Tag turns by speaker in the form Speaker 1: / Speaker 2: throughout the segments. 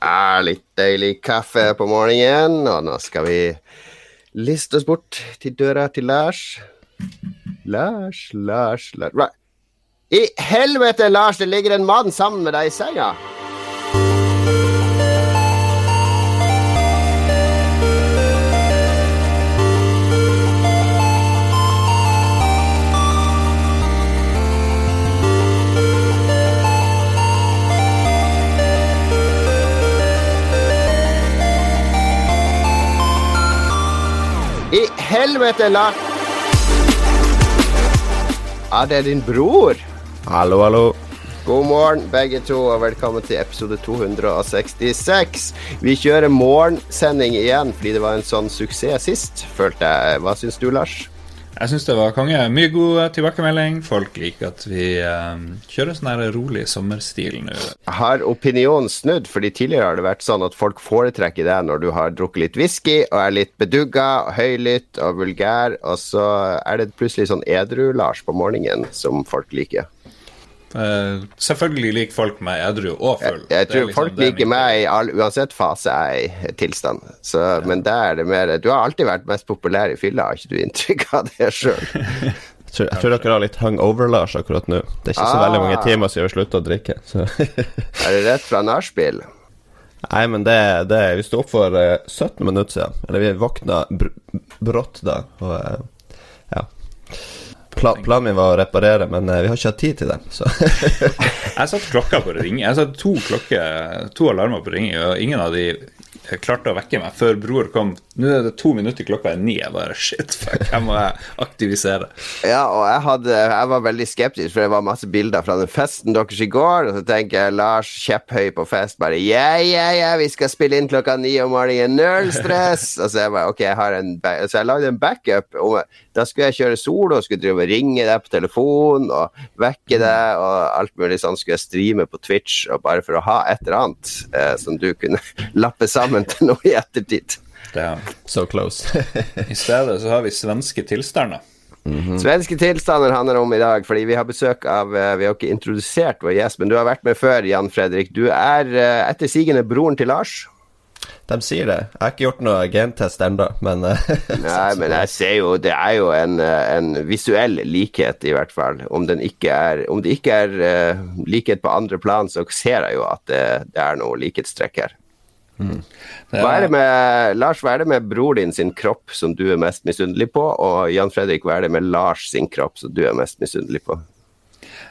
Speaker 1: Ja, litt deilig kaffe på morgenen, og nå skal vi liste oss bort til døra til Lars. Lars, Lars, Lars? I helvete, Lars, det ligger en mann sammen med deg i senga! Helvete, Lars Ja, det er din bror.
Speaker 2: Hallo, hallo.
Speaker 1: God morgen, begge to, og velkommen til episode 266. Vi kjører morgensending igjen fordi det var en sånn suksess sist, følte jeg. Hva syns du, Lars?
Speaker 3: Jeg syns det var konge. Mye god tilbakemelding. Folk liker at vi um, kjører sånn her rolig sommerstil nå.
Speaker 1: Har opinionen snudd? Fordi tidligere har det vært sånn at folk foretrekker det når du har drukket litt whisky og er litt bedugga og høylytt og vulgær, og så er det plutselig sånn edru-Lars på morgenen som folk liker.
Speaker 3: Uh, selvfølgelig liker folk meg edru og full.
Speaker 1: Jeg, jeg tror
Speaker 3: liksom
Speaker 1: folk liker meg i all, uansett fase jeg er i tilstand. Så, ja. Men der er det mer Du har alltid vært mest populær i fylla, har ikke du inntrykk av det sjøl?
Speaker 2: jeg, tror, jeg tror dere har litt hungover-Lars akkurat nå. Det er ikke så veldig mange timer siden vi slutta å drikke.
Speaker 1: er det rett fra nachspiel?
Speaker 2: Nei, men det, det Vi sto opp for uh, 17 minutter siden. Eller vi våkna br brått da, og uh. Pla planen min var å reparere, men uh, vi har ikke hatt tid til det. Så.
Speaker 3: jeg satte klokka på ringe. Jeg satte to, to alarmer på å ringe, og ingen av de klarte å vekke meg før bror kom. Nå er det to minutter klokka er ni. Jeg bare shit, fuck, jeg må aktivisere.
Speaker 1: Ja, og jeg, hadde, jeg var veldig skeptisk, for det var masse bilder fra den festen deres i går. Og så tenker jeg Lars kjepphøy på fest, bare yeah, yeah, yeah, vi skal spille inn klokka ni om morgenen, null stress. og så jeg bare ok, jeg har en Så jeg lagde en backup. Da skulle jeg kjøre solo, skulle drive og ringe deg på telefon og vekke deg og alt mulig sånn. Skulle jeg streame på Twitch, og bare for å ha et eller annet eh, som du kunne lappe sammen til nå i ettertid.
Speaker 3: Ja.
Speaker 2: So close.
Speaker 3: I stedet så har vi svenske tilstander.
Speaker 1: Mm -hmm. Svenske tilstander handler om i dag, fordi vi har besøk av Vi har ikke introdusert vår gjest, men du har vært med før, Jan Fredrik. Du er etter sigende broren til Lars.
Speaker 2: De sier det. Jeg har ikke gjort noe gentest ennå, men
Speaker 1: Nei, men jeg ser jo Det er jo en, en, visuell likhet, i hvert fall. Om, den ikke er, om det ikke er uh, likhet på andre plan, så ser jeg jo at det, det er noe likhetstrekk her. Mm. Hva er det med, Lars, hva er det med bror din sin kropp som du er mest misunnelig på, og Jan Fredrik, hva er det med Lars sin kropp som du er mest misunnelig på?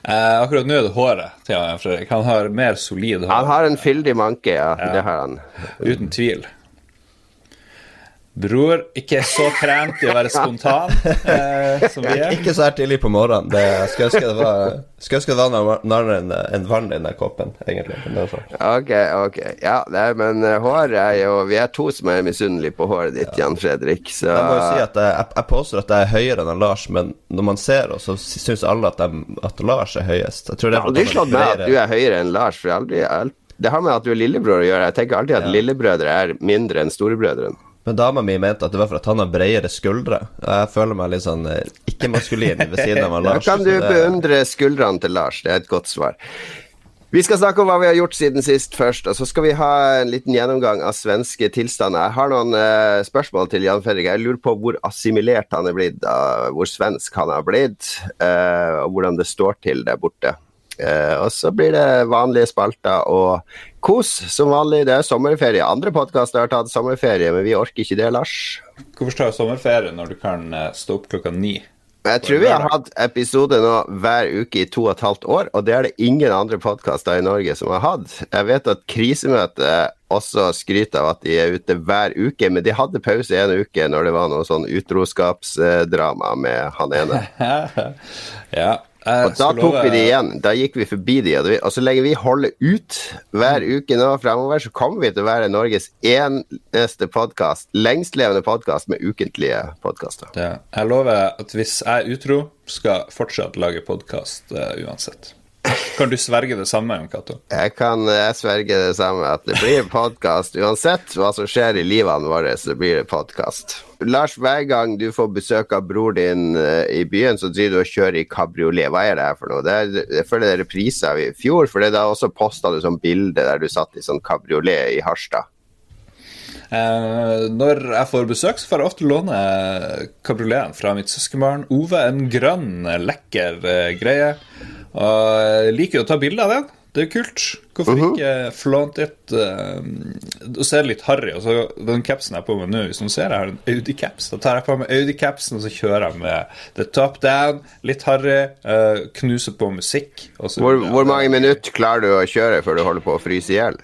Speaker 3: Eh, akkurat nå er det håret til Jan Fredrik. Han har mer solid hår.
Speaker 1: Han har en fyldig manke, ja. ja. Det har han.
Speaker 3: Uten tvil. Bror, ikke så trent i å være spontan eh, som vi er.
Speaker 2: Ikke så her tidlig på morgenen. Det, skulle ønske det var, skulle ønske det var nærmere enn en vann i den koppen, egentlig.
Speaker 1: Ok, ok. Ja, nei, men håret er jo Vi er to som er misunnelige på håret ditt, ja. Jan Fredrik, så
Speaker 2: Jeg må jo si at jeg, jeg, jeg påstår at jeg er høyere enn Lars, men når man ser oss, så syns alle at, jeg, at, Lars er høyest. Jeg tror det
Speaker 1: er aldri slått meg at du er høyere enn Lars, for aldri, det har med at du er lillebror å gjøre. Jeg tenker alltid at ja. lillebrødre er mindre enn storebrødrene.
Speaker 2: Men dama mi mente at det var for at han har bredere skuldre. Jeg føler meg litt sånn eh, ikke-maskulin ved siden av Lars.
Speaker 1: Da kan du beundre skuldrene til Lars, det er et godt svar. Vi skal snakke om hva vi har gjort siden sist først, og så skal vi ha en liten gjennomgang av svenske tilstander. Jeg har noen uh, spørsmål til Jan Fredrik. Jeg lurer på hvor assimilert han er blitt, uh, hvor svensk han har blitt, uh, og hvordan det står til der borte. Og så blir det vanlige spalter og kos som vanlig. Det er sommerferie. Andre podkaster har tatt sommerferie, men vi orker ikke det, Lars.
Speaker 3: Hvorfor ta sommerferie når du kan uh, stå opp klokka ni?
Speaker 1: Jeg tror vi har hatt episode nå hver uke i to og et halvt år, og det er det ingen andre podkaster i Norge som har hatt. Jeg vet at Krisemøtet også skryter av at de er ute hver uke, men de hadde pause en uke når det var noe sånn utroskapsdrama med han ene.
Speaker 3: ja,
Speaker 1: og da tok vi det igjen. Da gikk vi forbi de. Og så lenge vi holder ut hver uke nå fremover, så kommer vi til å være Norges eneste podkast, lengstlevende podkast med ukentlige podkaster.
Speaker 3: Jeg lover at hvis jeg er utro, skal fortsatt lage podkast uh, uansett. Kan du sverge det samme, Jon Cato?
Speaker 1: Jeg kan jeg sverge det samme, at det blir podkast. Uansett hva som skjer i livene våre, så blir det podkast. Lars, hver gang du får besøk av bror din uh, i byen, så driver du og kjører i kabriolet. Hva er det her for noe? Det er, jeg føler det er reprise av i fjor, for da også posta du sånn bilde der du satt i sånn kabriolet i Harstad.
Speaker 3: Eh, når jeg får besøk, så får jeg ofte låne kabrioleten fra mitt søskenbarn Ove. En grønn, lekker eh, greie. Og liker å ta bilde av den. Det er kult. Hvorfor
Speaker 1: Mhm.
Speaker 3: ikke flaunt it? Du er det litt harry. Og så Den capsen jeg har på meg nå, hvis noen ser jeg har en Audi-caps, da tar jeg på meg Audi-capsen og så kjører jeg med the top down, litt harry, uh, knuser på musikk. Så,
Speaker 1: Hvor, hvor mange minutter klarer du å kjøre før du holder på å fryse i hjel?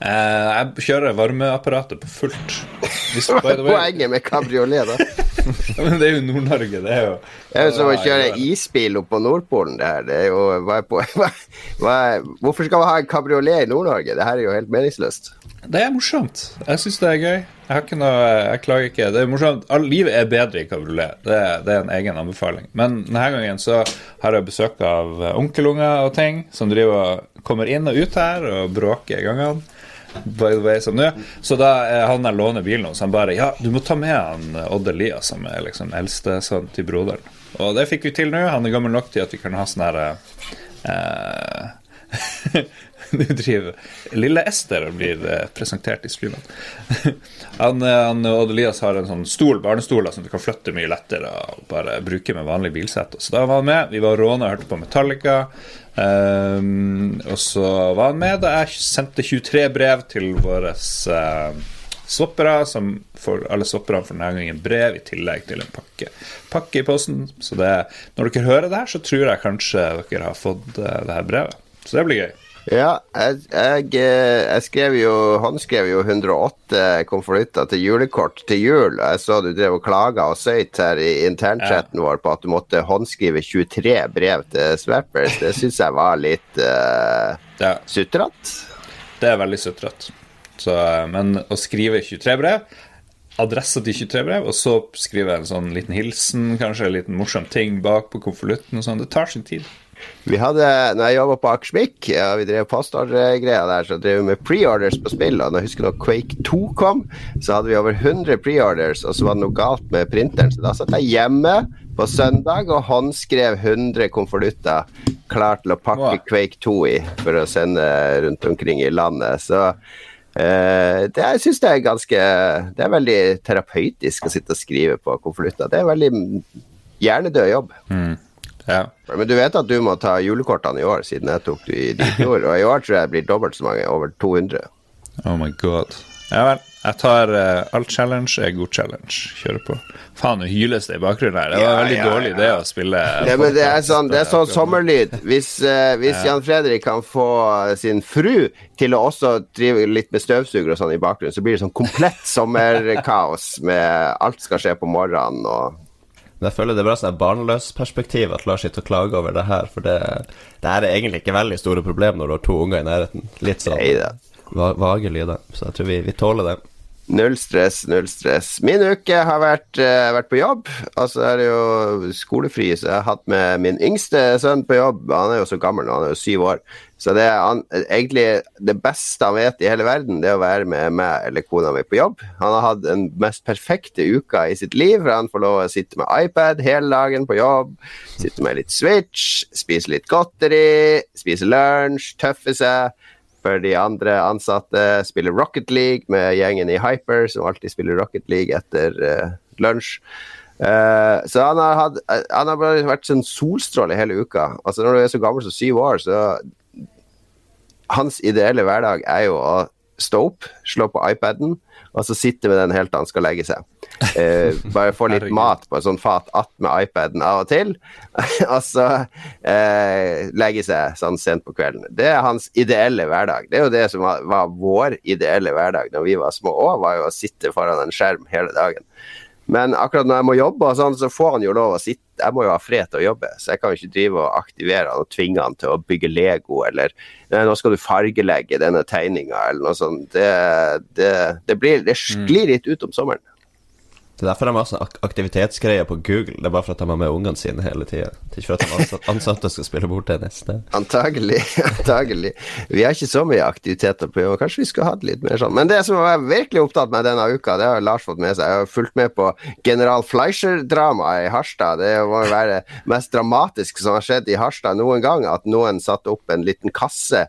Speaker 3: Eh, jeg kjører varmeapparatet på fullt.
Speaker 1: Hva er poenget med kabriolet, da?
Speaker 3: men det er jo Nord-Norge, det er jo
Speaker 1: Det er jo som å kjøre isbil opp på Nordpolen, det her. Det er jo, hva er på, hva, hva er, hvorfor skal man ha en kabriolet i Nord-Norge? Det her er jo helt meningsløst.
Speaker 3: Det er morsomt. Jeg syns det er gøy. Jeg noe, jeg klager ikke. Det er morsomt. All, livet er bedre i kabriolet. Det, det er en egen anbefaling. Men denne gangen så har jeg besøk av onkelunger og ting som driver kommer inn og ut her og bråker i gangene. By the way, som nå. Så da er han der låner bilen hos han bare Ja, du må ta med han eh, Odd Elias, som er liksom eldstesønnen til broderen. Og det fikk vi til nå. Han er gammel nok til at vi kan ha sånn her eh, Nå driver Lille Ester blir eh, presentert i streamen. han, eh, han Odd Elias har en sånn stol, barnestol som du kan flytte mye lettere og bare bruke med vanlig bilsett. Så da var han med. Vi var råne og hørte på Metallica. Ehm, og så var han med da jeg sendte 23 brev til våre uh, swappere, som for alle swapperne får denne gangen brev i tillegg til en pakke, pakke i posten. Så det, når dere hører det her, så tror jeg kanskje dere har fått uh, det her brevet. Så det blir gøy.
Speaker 1: Ja, jeg, jeg, eh, jeg skrev jo håndskrev jo 108 konvolutter til julekort til jul. Jeg så du drev og klaga og søyt her i internchatten vår på at du måtte håndskrive 23 brev til Swappers. Det syns jeg var litt uh,
Speaker 3: Ja,
Speaker 1: sutrete.
Speaker 3: det er veldig sutrete. Eh, Men å skrive 23 brev Adressa til 23 brev, og så skrive en sånn liten hilsen, kanskje en liten morsom ting bak på konvolutten sånn, det tar sin tid.
Speaker 1: Vi hadde, når jeg jobba på Akersmik, ja, vi drev postordregreier der, så drev vi med preorders på spill. Og når jeg husker når Quake 2 kom, så hadde vi over 100 preorders, og så var det noe galt med printeren. Så da satt jeg hjemme på søndag og håndskrev 100 konvolutter klar til å pakke
Speaker 3: Wow.
Speaker 1: Quake 2 i for å sende rundt omkring i landet. Så eh, det, jeg syns det er ganske Det er veldig terapeutisk å sitte og skrive på konvolutter. Det er en veldig hjernedød jobb.
Speaker 3: Ja.
Speaker 1: Men du vet at du må ta julekortene i år, siden jeg tok de i fjor. Og i år tror jeg det blir dobbelt så mange, over 200.
Speaker 3: Oh my god. Ja vel. Jeg tar uh, alt challenge er god challenge. Kjører på. Faen, nå hyles det i bakgrunnen her. Det var
Speaker 1: Ja,
Speaker 3: veldig
Speaker 1: ja,
Speaker 3: dårlig
Speaker 1: ja.
Speaker 3: det å spille
Speaker 1: Det, men det er sånn, det er sånn sommerlyd. Hvis, uh, hvis Jan Fredrik kan få sin fru til å også drive litt med støvsuger og sånn i bakgrunnen, så blir det sånn komplett sommerkaos med alt skal skje på morgenen og
Speaker 2: Men jeg føler det er bra sånn barnløsperspektiv at Lars sitter og klager over det her, for det, det her er egentlig ikke veldig store problem når du har to unger i nærheten. Litt sånn va vage lyder. Så jeg tror vi, vi tåler det.
Speaker 1: Null stress, null stress. Min uke har vært, uh, vært på jobb. Altså er det jo skolefri, så jeg har hatt med min yngste sønn på jobb. Han er jo så gammel nå, han er jo syv år. Så det er egentlig det beste han vet i hele verden, det er å være med meg eller kona mi på jobb. Han har hatt den mest perfekte uka i sitt liv, for han får lov å sitte med iPad hele dagen på jobb. Sitte med litt Switch, spise litt godteri, spise lunsj, tøffe seg for de andre ansatte. Spiller Rocket League med gjengen i Hyper, som alltid spiller Rocket League etter uh, lunsj. Uh, så han har, hatt, eh, han har bare vært sånn solstråle hele uka. Altså Når du er så gammel som syv år, så Hans ideelle hverdag er jo å stå opp, slå på iPaden, og så sitte med den helt til han skal legge seg. Eh, bare få litt mat på et sånt fat att med iPaden av og til, og så eh, legge seg sånn sent på kvelden. Det er hans ideelle hverdag. Det er jo det som var, var vår ideelle hverdag da vi var små òg, var jo å sitte foran en skjerm hele dagen. Men akkurat når jeg må jobbe, sånn, så får han jo lov å sitte. Jeg må jo ha fred til å jobbe, så jeg kan jo ikke drive og aktivere han og tvinge han til å bygge Lego eller nå skal du fargelegge denne tegninga eller noe sånt. Det, det, det, blir, det sklir litt ut om sommeren.
Speaker 2: Det er derfor de har sånn aktivitetsgreier på Google. Det er bare for at de har med ungene sine hele tida. Ikke for at de ansatte, skal spille bordtennis.
Speaker 1: Antagelig. antagelig. Vi har ikke så mye aktiviteter på jobb. Kanskje vi skulle hatt litt mer sånn. Men det som jeg er virkelig opptatt med denne uka, det har Lars fått med seg. Jeg har fulgt med på General Fleischer-dramaet i Harstad. Det må jo være det mest dramatiske som har skjedd i Harstad noen gang. At noen satte opp en liten kasse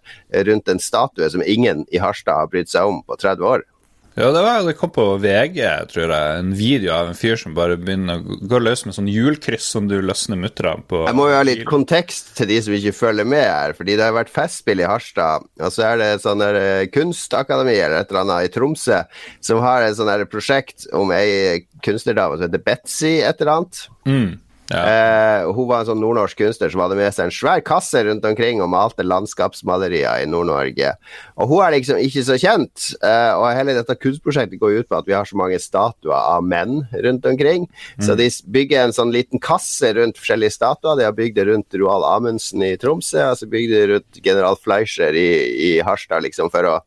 Speaker 1: rundt en statue som ingen i Harstad har brydd seg om på 30 år.
Speaker 3: Ja, det, var, det kom på VG, tror jeg, en video av en fyr som bare begynner å gå løs med sånn hjulkryss som du løsner mutterne på.
Speaker 1: Jeg må jo ha litt kontekst til de som ikke følger med her, fordi det har vært festspill i Harstad, og så er det et sånn eh, kunstakademi eller et eller annet i Tromsø som har et sånn prosjekt om ei kunstnerdame som heter Betzy et eller annet.
Speaker 3: Mm, ja.
Speaker 1: Eh, hun var en sånn nordnorsk kunstner som hadde med seg en svær kasse rundt omkring og malte landskapsmalerier i Nord-Norge. Og hun er liksom ikke så kjent, eh, og hele dette kunstprosjektet går ut på at vi har så mange statuer av menn rundt omkring. Så de bygger en sånn liten kasse rundt forskjellige statuer. De har bygd det rundt Roald Amundsen i Tromsø, og så bygde de rundt general Fleischer i, i Harstad, liksom for å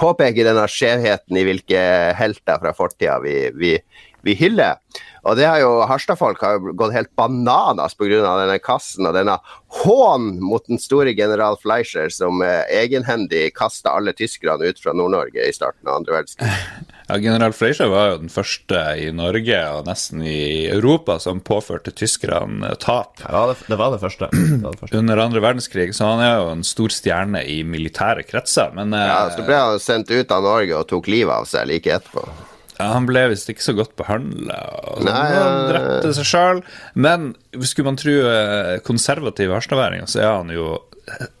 Speaker 1: påpeke denne skjevheten i hvilke helter fra fortida vi, vi, vi hyller. Og det har jo Harstad-folk har jo gått helt bananas pga. denne kassen og denne hån mot den store general Fleischer som eh, egenhendig kasta alle tyskerne ut fra Nord-Norge i starten av andre verdenskrig.
Speaker 3: ja, General Fleischer var jo den første i Norge og nesten i Europa som påførte tyskerne tap.
Speaker 2: Ja, det, det var det første. Det var det første.
Speaker 3: Under andre verdenskrig, så han er jo en stor stjerne i militære kretser. Men eh,
Speaker 1: Ja, Så ble han sendt ut av Norge og tok livet av seg like etterpå.
Speaker 3: Ja, han ble visst ikke så godt behandla.
Speaker 1: Nei,
Speaker 3: Han
Speaker 1: ja,
Speaker 3: drepte seg sjøl. Men skulle man tro eh, konservative harstadværinger, så er han jo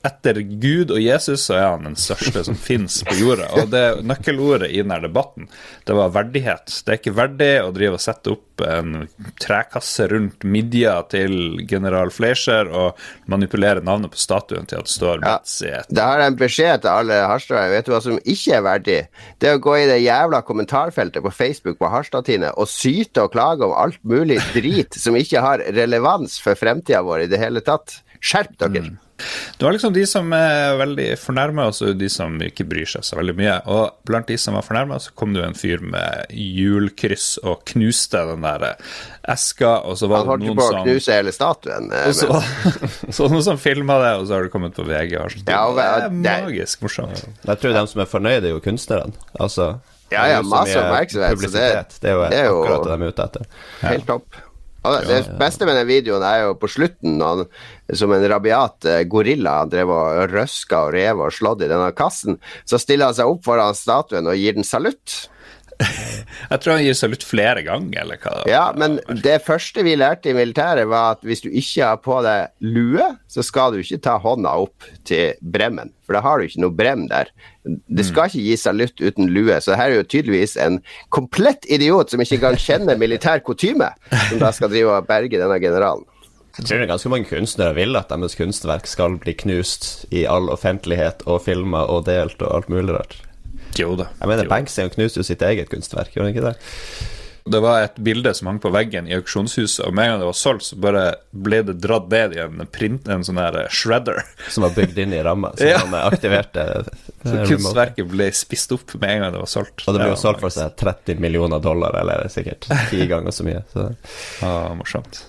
Speaker 3: etter Gud og Jesus så er han den største som finnes på jorda. Og det nøkkelordet i denne debatten, det var verdighet. Det er ikke verdig å drive og sette opp en trekasse rundt midja til general Fleischer og manipulere navnet på statuen til at det står
Speaker 1: Ja.
Speaker 3: Betzy.
Speaker 1: Det har en beskjed til alle harstadere. Vet du hva som ikke er verdig? Det er å gå i det jævla kommentarfeltet på Facebook på Harstad-Tine og syte og klage om alt mulig drit som ikke har relevans for fremtida vår i det hele tatt. Skjerp dere!
Speaker 3: Du har liksom de som er veldig fornærma, og så de som ikke bryr seg så veldig mye. Og blant de som var fornærma, så kom det jo en fyr med hjulkryss og knuste den der eska, og så var
Speaker 1: Han
Speaker 3: det
Speaker 1: holdt jo
Speaker 3: noen
Speaker 1: på å knuse hele statuen.
Speaker 3: og så,
Speaker 1: men-
Speaker 3: så noen som filma det, og så har det kommet på VG. Og sånt.
Speaker 1: Ja, og-
Speaker 3: det er
Speaker 1: det-
Speaker 3: magisk morsomt.
Speaker 2: Jeg tror de som er fornøyde, er jo kunstnerne. Altså,
Speaker 1: Ja, ja,
Speaker 2: det er jo så
Speaker 1: masse oppmerksomhet, det-
Speaker 2: Det er jo
Speaker 1: det er jo-
Speaker 2: akkurat det de er ute etter.
Speaker 1: Helt topp. Det beste med den videoen er jo på slutten, han, som en rabiat eh, gorilla han drev og røska og rev og slått i denne kassen, så stiller han seg opp foran statuen og gir den salutt.
Speaker 3: Jeg tror han gir salutt flere ganger, eller hva.
Speaker 1: Ja, men det første vi lærte i militæret, var at hvis du ikke har på deg lue, så skal du ikke ta hånda opp til bremmen, for da har du ikke noe brem der. Det skal ikke gi salutt uten lue, så her er jo tydeligvis en komplett idiot som ikke kan kjenne militær kutyme, som da skal drive og berge denne generalen.
Speaker 2: Jeg tror det er ganske mange kunstnere vil at deres kunstverk skal bli knust i all offentlighet og filma og delt og alt mulig rart.
Speaker 3: Jo da.
Speaker 2: Jeg mener, han knuste jo sitt eget kunstverk, gjorde han ikke det?
Speaker 3: Det var et bilde som hang på veggen i auksjonshuset, og med en gang det var solgt, så bare ble det dratt ned i en, print, en sånn her shredder.
Speaker 2: Som var bygd inn i ramma, som
Speaker 3: Ja.
Speaker 2: han aktiverte.
Speaker 3: Så
Speaker 2: eh,
Speaker 3: kunstverket ble spist opp med en gang det var solgt.
Speaker 2: Og det ble jo solgt for seg 30 millioner dollar, eller sikkert ti ganger så mye. Så.
Speaker 3: Ja, morsomt.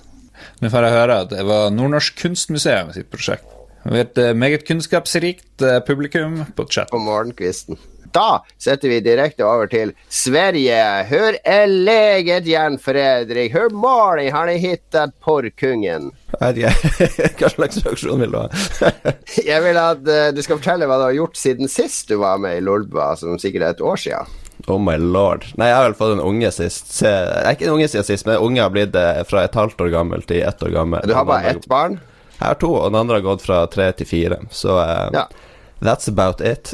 Speaker 3: Nå får jeg høre at det var Nordnorsk Kunstmuseum sitt prosjekt. Vi har et eh, meget kunnskapsrikt eh, publikum på chat.
Speaker 1: på morgenkvisten. Da setter vi direkte over til Sverige. Hur är läget Jan Fredrik? Hur mår ni? Har ni hittat porrkungen?
Speaker 2: Hva slags reaksjon vil du ha?
Speaker 1: Jeg vil at uh, du skal fortelle hva du har gjort siden sist du var med i Lolba, som sikkert er et år siden.
Speaker 2: Oh my lord. Nei, jeg har vel fått en unge sist. Se, jeg er ikke en unge siden sist, men unge har blitt eh, fra et halvt år gammel til ett år gammel.
Speaker 1: Du har bare ett barn.
Speaker 2: Jeg har to, og den andre har gått fra tre til fire. Så eh,
Speaker 1: Ja.
Speaker 2: That's about it.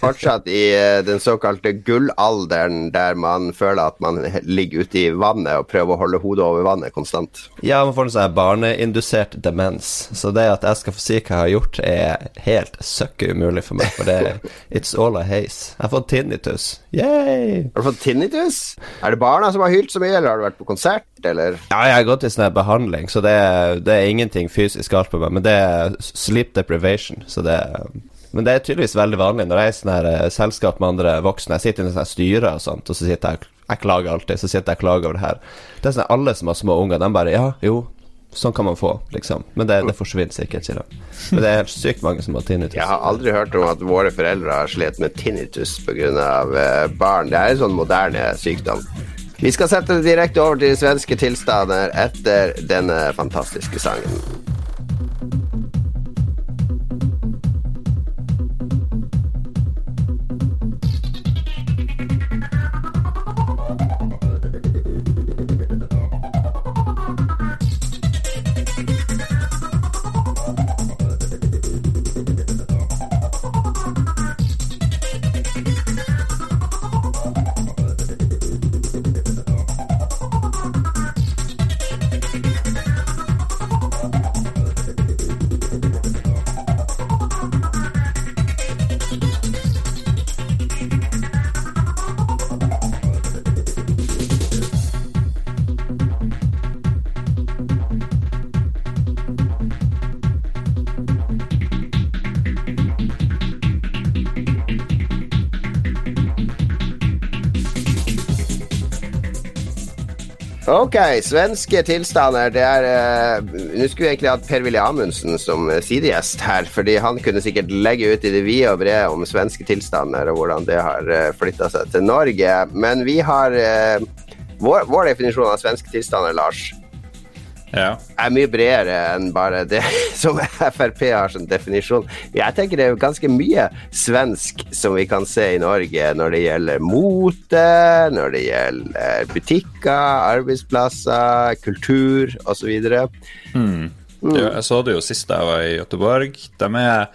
Speaker 1: Fortsatt i eh, den såkalte gullalderen, der man føler at man ligger ute i vannet og prøver å holde hodet over vannet konstant.
Speaker 2: ja, man får en sånn barneindusert demens. Så det at jeg skal få si hva jeg har gjort, er helt søkke umulig for meg. For det er It's all a haze. Jeg har fått tinnitus. Yay!
Speaker 1: Har du fått tinnitus? Er det barna som har hylt så mye, eller har du vært på konsert, eller?
Speaker 2: Ja, jeg har gått i sånn behandling, så det er, det er ingenting fysisk galt på meg. Men det er sleep deprivation, så det er Men det er tydeligvis veldig vanlig når jeg er i sånne her eh, selskap med andre voksne. Jeg sitter i sånne styrer og sånt, og så sitter jeg Jeg klager alltid, så sitter jeg og klager over det her. Det er sånn at Alle som har små unger, de bare Ja, jo, sånn kan man få, liksom. Men det, det forsvinner sikkert, sier de. Men det er sykt mange som har tinnitus.
Speaker 1: Jeg har aldri hørt om at våre foreldre har slitt med tinnitus pga. Uh, barn. Det er en sånn moderne sykdom. Vi skal sette det direkte over til svenske tilstander etter denne fantastiske sangen. Ok, svenske tilstander. Det er uh, Nå skulle vi egentlig hatt Per-Willy Amundsen som uh, sidegjest her, fordi han kunne sikkert legge ut i det vide og brede om svenske tilstander og hvordan det har uh, flytta seg til Norge. Men vi har uh, vår, vår definisjon av svenske tilstander, Lars,
Speaker 3: Ja.
Speaker 1: er mye bredere enn bare det som Frp har som definisjon. Jeg tenker det er ganske mye svensk som vi kan se i Norge når det gjelder mote, når det gjelder butikker, arbeidsplasser, kultur osv.
Speaker 3: Ja, jeg så det jo sist jeg var i Göteborg. De er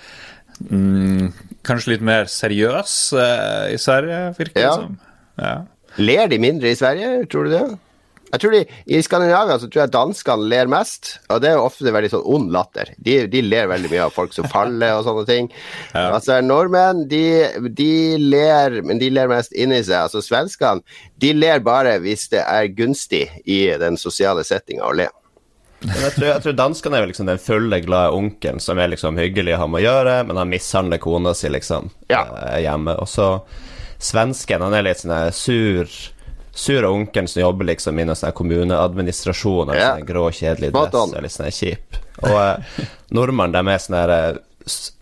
Speaker 3: mm, kanskje litt mer seriøse eh, i Sverige, virker det
Speaker 1: Ja.
Speaker 3: som. Ja.
Speaker 1: Ler de mindre i Sverige, tror du det? Jeg tror de, I Skandinavia så tror jeg danskene ler mest, og det er jo ofte veldig sånn ond latter. De, de ler veldig mye av folk som faller og sånne ting.
Speaker 3: Ja.
Speaker 1: Altså Nordmenn, de, de ler, men de ler mest inni seg. Altså Svenskene, de ler bare hvis det er gunstig i den sosiale settinga å le.
Speaker 2: Men jeg tror, jeg tror danskene er liksom den fulle, glade onkelen som er liksom hyggelig å ha med å gjøre, men han mishandler kona si, liksom,
Speaker 1: Ja.
Speaker 2: eh, hjemme. Og så svensken, han er litt sånn sur Sur onkelen som jobber liksom i noen sånn kommuneadministrasjon, eller
Speaker 1: Ja.
Speaker 2: sånn grå, kjedelig dress, litt sånn kjip. Og eh, nordmenn, de er sånn her eh,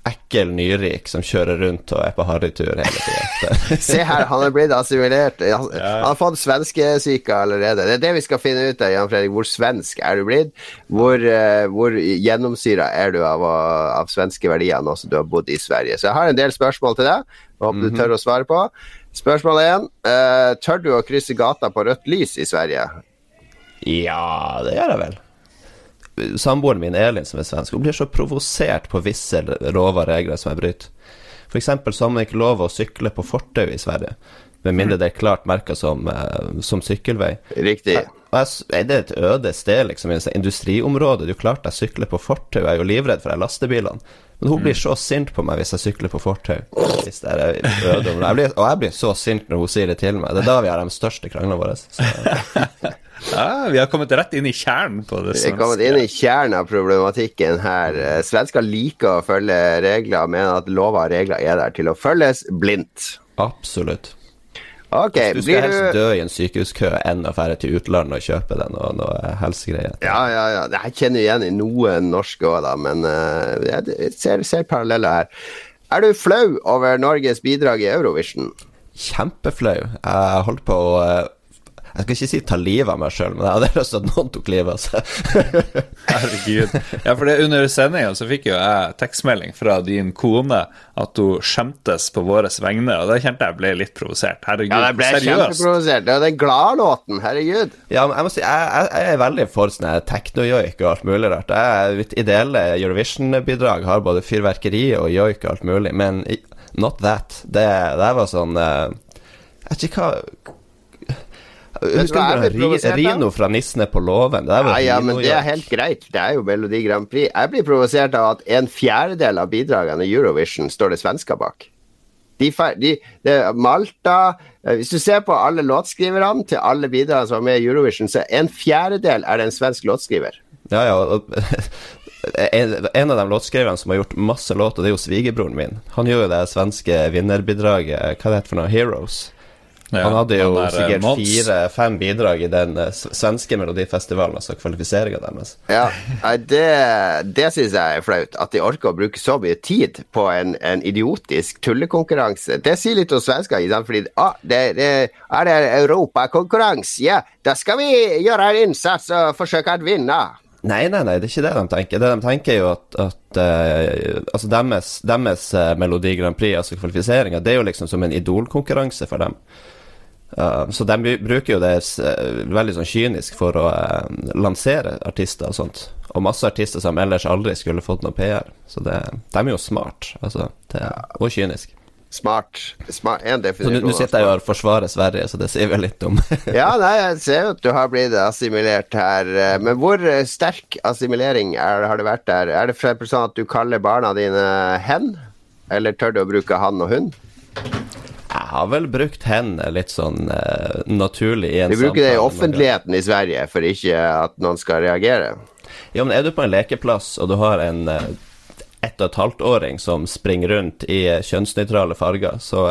Speaker 2: ekkel nyrik som kjører rundt og er på harrytur hele tida.
Speaker 1: Se her, han er blitt assimilert. Han, han har fått svenskesyka allerede. Det er det vi skal finne ut av, Jan Fredrik. Hvor svensk er du blitt? Hvor, uh, hvor gjennomsyra er du av, av svenske verdier nå som du har bodd i Sverige? Så jeg har en del spørsmål til deg. Jeg håper du tør å svare på. Spørsmål én. Uh, tør du å krysse gata på rødt lys i Sverige?
Speaker 2: Ja, det gjør jeg vel. Samboeren min Elin, som er svensk, hun blir så provosert på visse lover og regler som jeg bryter. Eksempel så har man ikke lov å sykle på fortau i Sverige, med mindre det er klart merka som, uh, som sykkelvei.
Speaker 1: Riktig.
Speaker 2: Og jeg, s- er det et øde sted, liksom, i et industriområde? Det er jo klart jeg sykler på fortau, jeg er jo livredd for de lastebilene. Men hun blir så sint på meg hvis jeg sykler på fortau. Jeg blir- Og jeg blir så sint når hun sier det til meg. Det er da vi har de største kranglene våre. Så.
Speaker 3: ja, vi har kommet rett inn i kjernen på det
Speaker 1: Vi har kommet inn i kjernen av problematikken her. Svensker liker å følge regler, mener at lover og regler er der til å følges blindt.
Speaker 2: Absolutt.
Speaker 1: Ok,
Speaker 2: Du skal helst
Speaker 1: du
Speaker 2: dø i en sykehuskø enn å dra til utlandet og kjøpe deg noe, noe helsegreier.
Speaker 1: Ja, ja, ja. Jeg kjenner igjen i noen norske òg, da, men uh, jeg ser, ser paralleller her. Er du flau over Norges bidrag i Eurovision?
Speaker 2: Kjempeflau. Jeg holdt på å eh, Jeg skal ikke si ta livet av meg sjøl, men jeg hadde lyst til at noen tok livet av seg.
Speaker 3: Herregud. Ja, for det under sendinga så fikk jo jeg tekstmelding fra din kone at hun skjemtes på våre vegne, og da kjente jeg ble litt provosert. Herregud,
Speaker 1: Ja, jeg ble
Speaker 3: seriøst.
Speaker 1: kjempeprovosert. Det er den gladlåten, herregud.
Speaker 2: Ja, men jeg må si, jeg, jeg, jeg er veldig for sånn teknojoik og alt mulig rart. Jeg, mitt ideelle Eurovision-bidrag har både fyrverkeri og joik og alt mulig, men not that. Det, det var sånn eh, Jeg vet ikke hva
Speaker 1: Vet du hva jeg
Speaker 2: Husker du
Speaker 1: Ri.
Speaker 2: Rino fra 'Nissene på låven'?
Speaker 1: Ja, ja, men det er helt greit. Det er jo Melodi Grand Prix. Jeg blir provosert av at en fjerdedel av bidragene i Eurovision står det svensker bak. De, de, de, Malta eh, Hvis du ser på alle låtskriverne til alle bidragene som er med i Eurovision, så en fjerdedel er det en svensk låtskriver.
Speaker 2: Ja, ja. Og, en, en av de låtskriverne som har gjort masse låter, det er jo svigerbroren min. Han gjør jo det svenske vinnerbidraget, hva det heter for noe, Heroes.
Speaker 3: Ja,
Speaker 2: han hadde jo
Speaker 3: han eh,
Speaker 2: sikkert fire-fem bidrag i den eh, svenske melodifestivalen, altså kvalifiseringa deres.
Speaker 1: Ja, det, det syns jeg er flaut. At de orker å bruke så mye tid på en, en idiotisk tullekonkurranse. Det sier litt om svensker. ikke sant? Fordi ah, det, det, er det europakonkurranse, ja, da skal vi gjøre en innsats og forsøke å vinne.
Speaker 2: Nei, nei, nei, det er ikke det de tenker. Det de tenker er jo at, at uh, altså deres, deres Melodi Grand Prix, altså kvalifiseringa, det er jo liksom som en idolkonkurranse for dem. Uh, så de bruker jo det eh, veldig sånn kynisk for å eh, lansere artister og sånt. Og masse artister som ellers aldri skulle fått noe PR. Så det, de er jo smart, altså. Det, og kynisk.
Speaker 1: Smart. smart en definisjon.
Speaker 2: nå sitter jeg
Speaker 1: jo
Speaker 2: og forsvarer Sverige, så det sier vel litt om
Speaker 1: Ja, nei, jeg ser jo at du har blitt assimilert her. eh, Men hvor eh, sterk assimilering er, har det vært der? Er det f.eks. sånn at du kaller barna dine hen? Eller tør du å bruke han og hun?
Speaker 2: Jeg har vel brukt henne litt sånn uh, naturlig i en
Speaker 1: Vi bruker det i offentligheten i Sverige for ikke at noen skal reagere.
Speaker 2: Ja, men er du på en lekeplass, og du har en uh, ett og et halvt åring som springer rundt i eh, kjønnsnøytrale farger, så,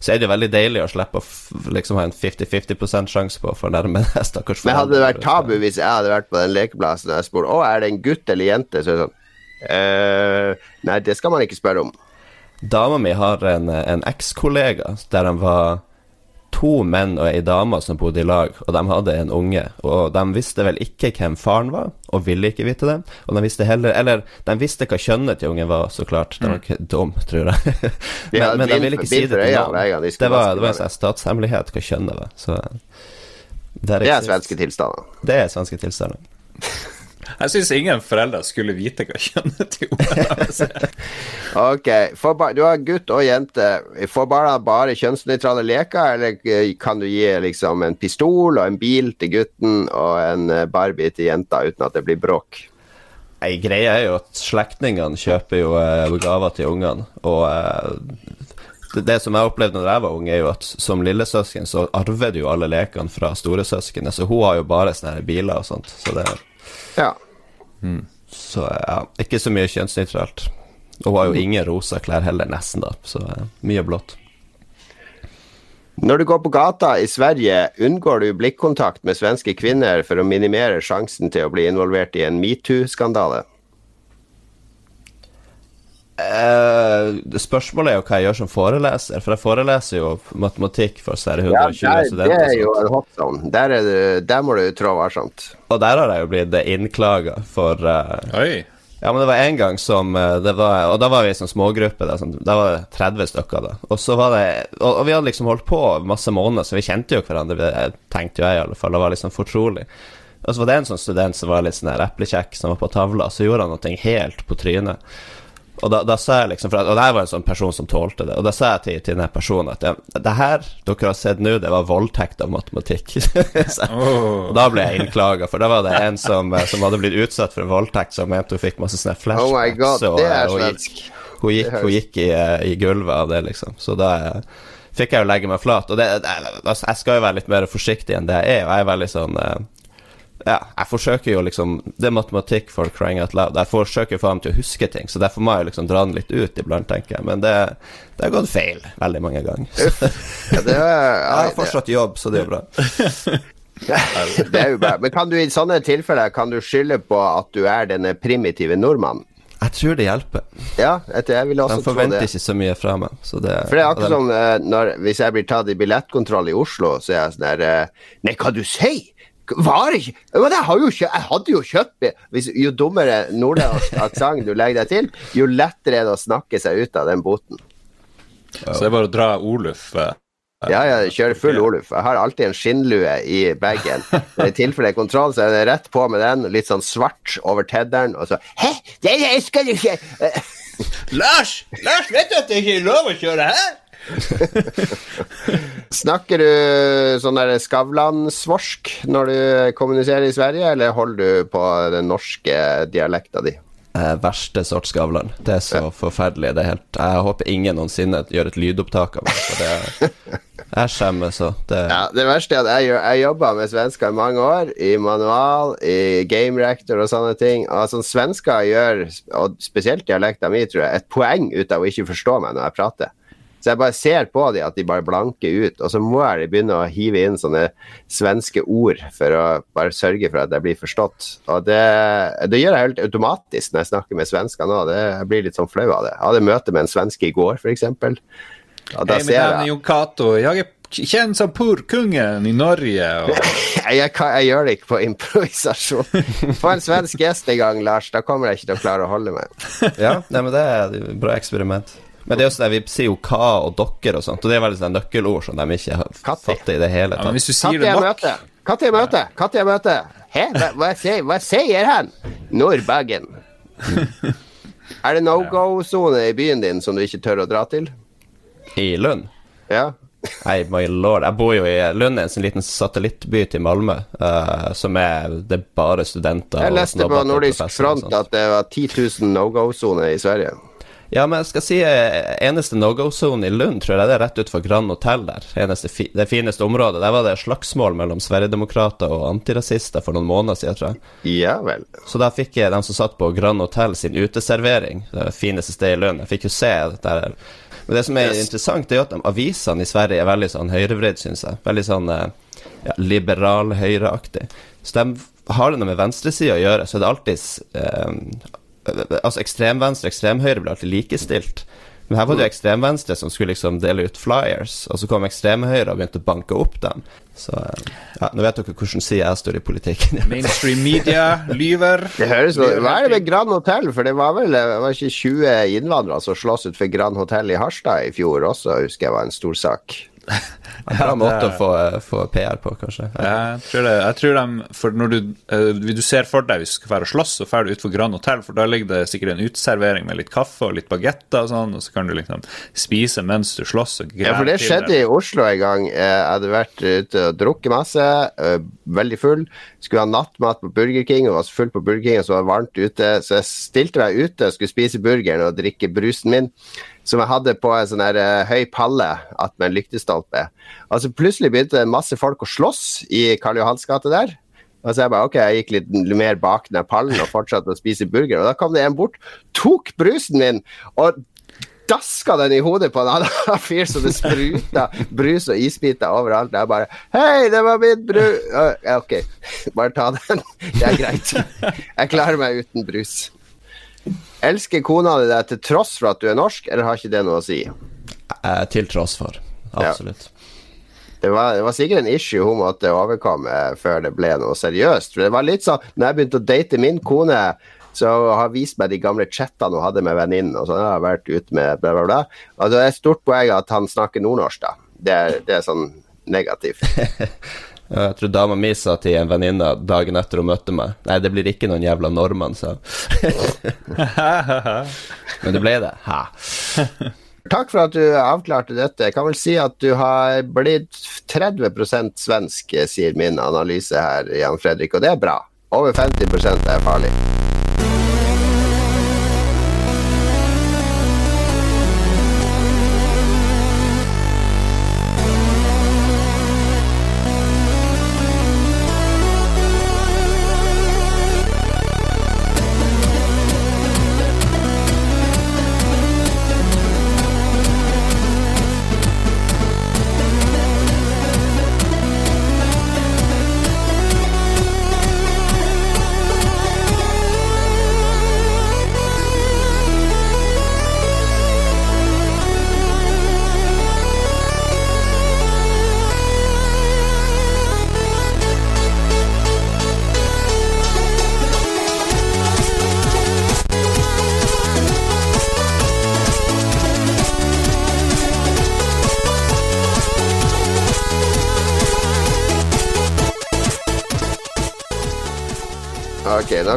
Speaker 2: så er det jo veldig deilig å slippe å liksom ha en 50-50 sjanse på å fornærme deg, stakkars
Speaker 1: Men hadde det vært tabu hvis jeg hadde vært på den lekeplassen og jeg spurte å, er det en gutt eller jente, så er det sånn «Eh, Nei, det skal man ikke spørre om.
Speaker 2: Dama mi har en, eh, en ekskollega der han var to menn og ei dame som bodde i lag, og de hadde en unge. Og de visste vel ikke hvem faren var, og ville ikke vite det. Og de visste heller Eller, de visste hva kjønnet til ungen var, så klart. Det var ikke dum, tror jeg. Men, men de ville ikke si det til noen. Det var, det var en sånn statshemmelighet hva kjønnet var. Så det
Speaker 1: Det er svenske tilstander.
Speaker 2: Det er svenske tilstander.
Speaker 3: Jeg syns ingen foreldre skulle vite hva kjønnet til ungene deres er.
Speaker 1: Ok, Du har gutt og jente. Får barna bare kjønnsnøytrale leker, eller eh, kan du gi liksom en pistol og en bil til gutten og en eh, Barbie til jenta uten at det blir bråk?
Speaker 2: Ei greie er jo at slektningene kjøper jo eh, gaver til ungene, og eh, det, som jeg opplevde når jeg var ung, er jo at som lillesøsken så arver du jo alle lekene fra storesøskenet, så hun har jo bare sånne biler og sånt, så det
Speaker 1: Ja.
Speaker 2: Så ja, ikke så mye kjønnsnøytralt. Og hun har jo ingen rosa klær heller, nesten, da, så ja, mye blått.
Speaker 1: Når du går på gata i Sverige, unngår du blikkontakt med svenske kvinner for å minimere sjansen til å bli involvert i en metoo-skandale.
Speaker 2: Eh, det spørsmålet er jo hva jeg gjør som foreleser, for jeg foreleser jo matematikk for så er det 120
Speaker 1: studenter. det er jo hot zone. Der, er det, der må du trå varsomt.
Speaker 2: Og der har jeg jo blitt innklaga for uh,
Speaker 3: Oi.
Speaker 2: Ja, men det var en gang som eh, det var, Og da var vi i sånn smågruppe. Da, sånn, da var det 30 stykker. da Og så var det og, og vi hadde liksom holdt på masse måneder, så vi kjente jo hverandre. det Tenkte jo jeg, i alle fall. Det var liksom fortrolig. Og så var det en sånn student som var litt sånn der eplekjekk, som var på tavla, så gjorde han noe helt på trynet. Og da, da sa jeg liksom for, Og det her var en sånn person som tålte det. Og da sa jeg til, til denne personen at det her dere har sett nå, det var voldtekt av matematikk. så,
Speaker 3: Oh.
Speaker 2: og da ble jeg innklaga, for da var det en som, eh, som hadde blitt utsatt for voldtekt, som mente hun fikk masse sånne flashbacks.
Speaker 1: Oh my god,
Speaker 2: og,
Speaker 1: det
Speaker 2: eh, hun gikk- Hun gikk, hun gikk i, eh, i gulvet av det, liksom. Så da fikk jeg jo legge meg flat. Og det, det, altså, jeg skal jo være litt mer forsiktig enn det jeg er, og jeg er veldig sånn ja, jeg forsøker jo liksom Det er matematikk for crying out loud. Jeg forsøker faen til å huske ting, så derfor må jeg liksom dra den litt ut iblant, tenker jeg. Men det, det har gått feil veldig mange ganger.
Speaker 1: Ja, det, er,
Speaker 2: Jeg har fortsatt jobb, så det er jo bra.
Speaker 1: det, er jo bra. Men kan du i sånne tilfeller Kan du skylde på at du er denne primitive nordmannen?
Speaker 2: Jeg tror det hjelper.
Speaker 1: Ja, jeg, vil også
Speaker 2: De forventer ikke så mye fra meg. Så det,
Speaker 1: For det er akkurat som sånn, når, hvis jeg blir tatt i billettkontroll i Oslo, så er jeg sånn der eh, Nei, hva du sier? Var det ikke Men jeg, har jo jeg hadde jo kjøpt! Hvis, jo dummere nordlandsk aksent du legger deg til, jo lettere er det å snakke seg ut av den boten.
Speaker 3: Så det er bare å dra Oluf. eh,
Speaker 1: Ja, jeg kjører full Oluf. Jeg har alltid en skinnlue i bagen. I tilfelle det kontroll, så er det rett på med den, litt sånn svart over tedderen, og så Hæ, det skal du ikke
Speaker 3: Lars! Lars, vet du at det ikke er lov å kjøre her?
Speaker 1: Snakker du sånn der Skavlan-svorsk når du kommuniserer i Sverige, eller holder du på den norske dialekta di?
Speaker 2: eh, verste sort Skavlan. Det er så forferdelig. Det er helt Jeg håper ingen noensinne gjør et lydopptak av meg. For det, Jeg skjemmes så Det
Speaker 1: Ja, det verste er at jeg, jeg jobba med svensker i mange år, i manual, i game rector og sånne ting. Altså, svensker gjør, og spesielt dialekta mi, tror jeg, et poeng ut av å ikke forstå meg når jeg prater. Så jeg bare ser på dem at de bare blanker ut, og så må jeg begynne å hive inn sånne svenske ord for å bare sørge for at jeg blir forstått. Og det, det gjør jeg helt automatisk når jeg snakker med svensker nå. Det, jeg blir litt sånn flau av det. Jeg hadde møte med en svenske i går, f.eks. Og da
Speaker 3: mitt
Speaker 1: ser
Speaker 3: er
Speaker 1: jeg
Speaker 3: Jon Cato. Jeg er kjent som purkungen i Norge. Og...
Speaker 1: jeg, jeg, kan, jeg gjør det ikke på improvisasjon. Få en svensk gjest en gang, Lars. Da kommer jeg ikke til å klare å holde meg.
Speaker 2: Ja, nei, men det er et bra eksperiment. Men det er jo sånn, vi sier jo hva og dere og sånt, og det er veldig sånn nøkkelord som de ikke har fattet i det hele
Speaker 3: Ja, men
Speaker 2: tatt.
Speaker 3: hvis du sier det nok?
Speaker 1: Når jeg møter? Når jeg møter? Hæ? Hva, hva, sier, hva sier han? Nordbagen. Er det no go-sone i byen din som du ikke tør å dra til?
Speaker 2: I Lund?
Speaker 1: Ja.
Speaker 2: Nei, my lord. Jeg bor jo i Lund, en sånn liten satellittby til Malmö, uh, som er Det er bare studenter
Speaker 1: Jeg
Speaker 2: og
Speaker 1: leste på Nordisk Front at det var 10 000 no go-sone i Sverige.
Speaker 2: Ja, men jeg skal si eh, eneste no go-sone i Lund, tror jeg, det er rett utenfor Grand Hotell der. Eneste det fineste området. Der var det slagsmål mellom Sverigedemokrater og antirasister for noen måneder siden, tror jeg.
Speaker 1: Ja vel.
Speaker 2: Så da fikk jeg dem som satt på Grand Hotell sin uteservering, det fineste stedet i Lund. Jeg fikk jo se der. Men det som er
Speaker 1: Yes.
Speaker 2: interessant, det er jo at avisene i Sverige er veldig sånn høyrevridd, syns jeg. Veldig sånn eh, ja, liberal, høyreaktig. Så de har det noe med venstresida å gjøre, så er det alltid eh, Altså ekstremvenstre og ekstremhøyre blir alltid likestilt. Men her var det jo ekstremvenstre som skulle liksom dele ut flyers, og så kom ekstremhøyre og begynte å banke opp dem. Så eh, ja, nå vet dere hvordan side jeg står i politikken.
Speaker 3: Mainstream media lyver.
Speaker 1: Det høres Hva er det med Grand Hotell? For det var vel det var ikke 20 innvandrere som slåss ut for Grand Hotell i Harstad i fjor også, husker jeg var en stor sak.
Speaker 2: En bra måte å få, få PR på, kanskje. Ja.
Speaker 3: Jeg tror, det, jeg tror de For når du, eh, du ser for deg hvis du skal dra og slåss, så drar du utfor Grand Hotell, for da ligger det sikkert en uteservering med litt kaffe og litt bagetter og sånn, og så kan du liksom spise mens du slåss og
Speaker 1: Ja, for det skjedde i Oslo en gang. Eh, Jeg hadde vært ute og drukket masse, eh, veldig full. Skulle ha nattmat på Burger King, og var så full på Burger King, og så var det varmt ute. Så jeg stilte meg ute og skulle spise burgeren og drikke brusen min, som jeg hadde på en sånn her uh, høy palle attmed en lyktestolpe. Og så Plutselig begynte det masse folk å slåss i Karl Johans gate der. Og så jeg bare, ok, jeg gikk litt mer bak den pallen og fortsatte å spise burger. Og da kom det en bort, tok brusen min og daska den i hodet på en annen fyr så det spruta brus og isbiter overalt. Jeg bare Hei, det var mitt brus! Uh, ok, bare ta den. Det er greit. Jeg klarer meg uten brus. Elsker kona di deg til tross for at du er norsk, eller har ikke det noe å si?
Speaker 2: Eh, til tross for. Absolutt.
Speaker 1: Det var, det var sikkert en issue hun måtte overkomme før det ble noe seriøst. For det var litt sånn, når jeg begynte å date min kone, så har vist meg de gamle chattene hun hadde med venninnen. og sånn, jeg har vært ute med bla, bla, bla. Altså, det er et stort poeng at han snakker nordnorsk, da. Det er, det er sånn negativt.
Speaker 2: Jeg tror dama mi sa til en venninne dagen etter hun møtte meg Nei, det blir ikke noen jævla nordmann, sa. Men det ble det. Ha.
Speaker 1: Takk for at du avklarte dette. Jeg kan vel si at du har blitt 30% svensk, sier min analyse her, Jan Fredrik, og det er bra. Over 50% er farlig.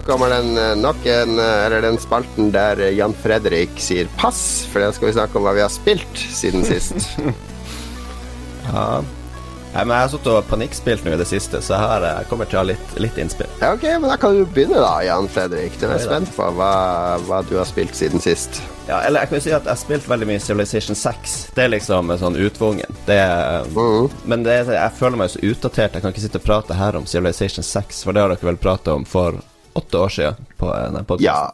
Speaker 1: Kommer den eh, nok en, eh, eller den spalten der eh, Jan Fredrik sier pass, for da skal vi snakke om hva vi har spilt siden sist.
Speaker 2: Ja. Nei, men jeg har sittet og panikkspilt nå i det siste, så jeg, har, jeg kommer til å ha litt, litt innspill.
Speaker 1: Ja, ok, men Da kan du begynne, da, Jan Fredrik. Du er spent på hva, hva du har spilt siden sist.
Speaker 2: Ja, eller jeg kan jo si at jeg har spilt veldig mye Civilization 6. Det er liksom sånn utvungen. Det er,
Speaker 1: -hmm.
Speaker 2: Men det jeg føler meg så utdatert. Jeg kan ikke sitte og prate her om Civilization 6, for det har dere vel pratet om for åtte år siden på en podcasten.
Speaker 1: Ja.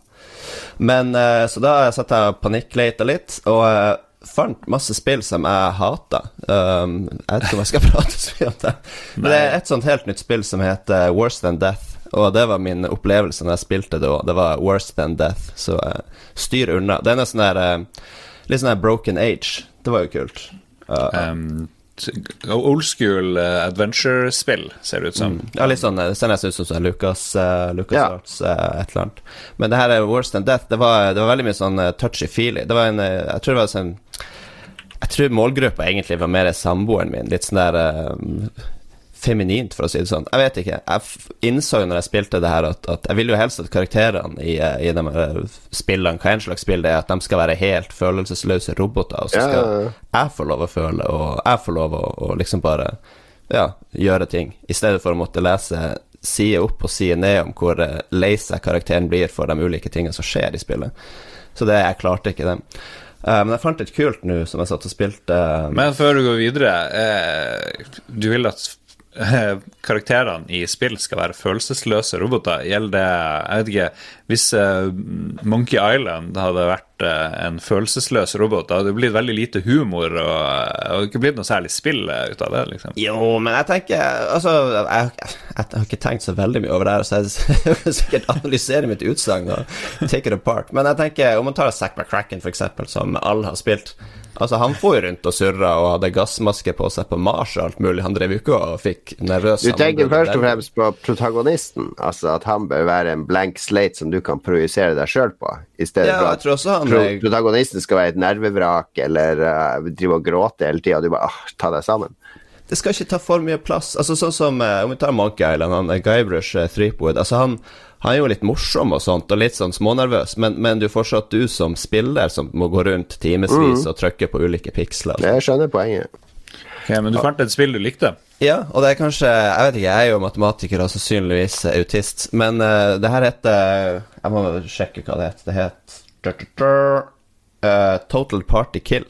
Speaker 2: Men eh, Så da satt jeg og panikkleita litt, og eh, fant masse spill som jeg hata. Um, jeg vet ikke om jeg skal prate så mye om det. Men det er et sånt helt nytt spill som heter Worse Than Death. Og det var min opplevelse når jeg spilte det òg. Det var Worse Than Death, så uh, styr unna. Det er noe sånn der uh, Litt sånn der Broken Age. Det var jo kult. Uh,
Speaker 3: Um, old school uh, adventure-spill, ser det ut som.
Speaker 2: Ja, litt sånn, det ser nesten ut som sånn Lucas, uh, Lucas
Speaker 1: Ja.
Speaker 2: Arts, uh, et eller annet. Men det her er Worse Than Death. Det var, det var veldig mye sånn uh, touchy-feely. Det var en uh, Jeg tror det var sånn Jeg tror målgruppa egentlig var mer samboeren min. Litt sånn der uh, feminint, for å si det sånn. Jeg vet ikke. Jeg f- innså jo når jeg spilte det her, at, at jeg vil jo helst at karakterene i, uh, i de her spillene, hva enn slags spill det er, at de skal være helt følelsesløse roboter, og så skal
Speaker 1: ja, ja.
Speaker 2: jeg få lov å føle, og jeg får lov å, og liksom bare ja, gjøre ting, i stedet for å måtte lese side opp og side ned om hvor eh, lei seg karakteren blir for de ulike tingene som skjer i spillet. Så det, jeg klarte ikke det. Eh, men jeg fant et kult nå som jeg satt og spilte. eh,
Speaker 3: Men før du går videre, eh, du vil at eh, karakterene i spill skal være følelsesløse roboter. Gjelder det Jeg vet ikke Hvis eh, Monkey Island hadde vært eh, en følelsesløs robot, Det hadde blitt veldig lite humor og, og ikke blitt noe særlig spill eh, ut av det, liksom.
Speaker 2: Jo, men jeg tenker Altså, jeg, jeg, jeg har ikke tenkt så veldig mye over det her, så jeg kan sikkert analysere mitt utsagn og take it apart. Men jeg tenker, om man tar Zack McCracken, for eksempel, som alle har spilt Altså, han får jo rundt og surra og hadde gassmaske på seg på Mars og alt mulig. Han drev jo ikke og fikk nervøs
Speaker 1: Du tenker først og fremst på protagonisten, altså at han bør være en blank slate som du kan projisere deg sjøl på, i stedet
Speaker 2: Ja,
Speaker 1: for
Speaker 2: jeg
Speaker 1: at
Speaker 2: han
Speaker 1: pro
Speaker 2: er-
Speaker 1: protagonisten skal være et nervevrak eller uh, drive og gråte hele tida, og du bare ah, ta deg sammen.
Speaker 2: det skal ikke ta for mye plass. Altså Sånn som uh, Om vi tar Monkey Island, han eh, Guybrush uh, Threepwood altså han, han er jo litt morsom og sånt, og litt sånn smånervøs, men, men du er fortsatt du som spiller som må gå rundt timevis og trykke på ulike piksler.
Speaker 1: Jeg skjønner poenget.
Speaker 3: Ok, men du fant et spill du likte?
Speaker 2: Ja, og det er kanskje Jeg vet ikke, jeg er jo matematiker og sannsynligvis autist, men uh, det her heter Jeg må sjekke hva det heter. Det het uh, Total Party Kill.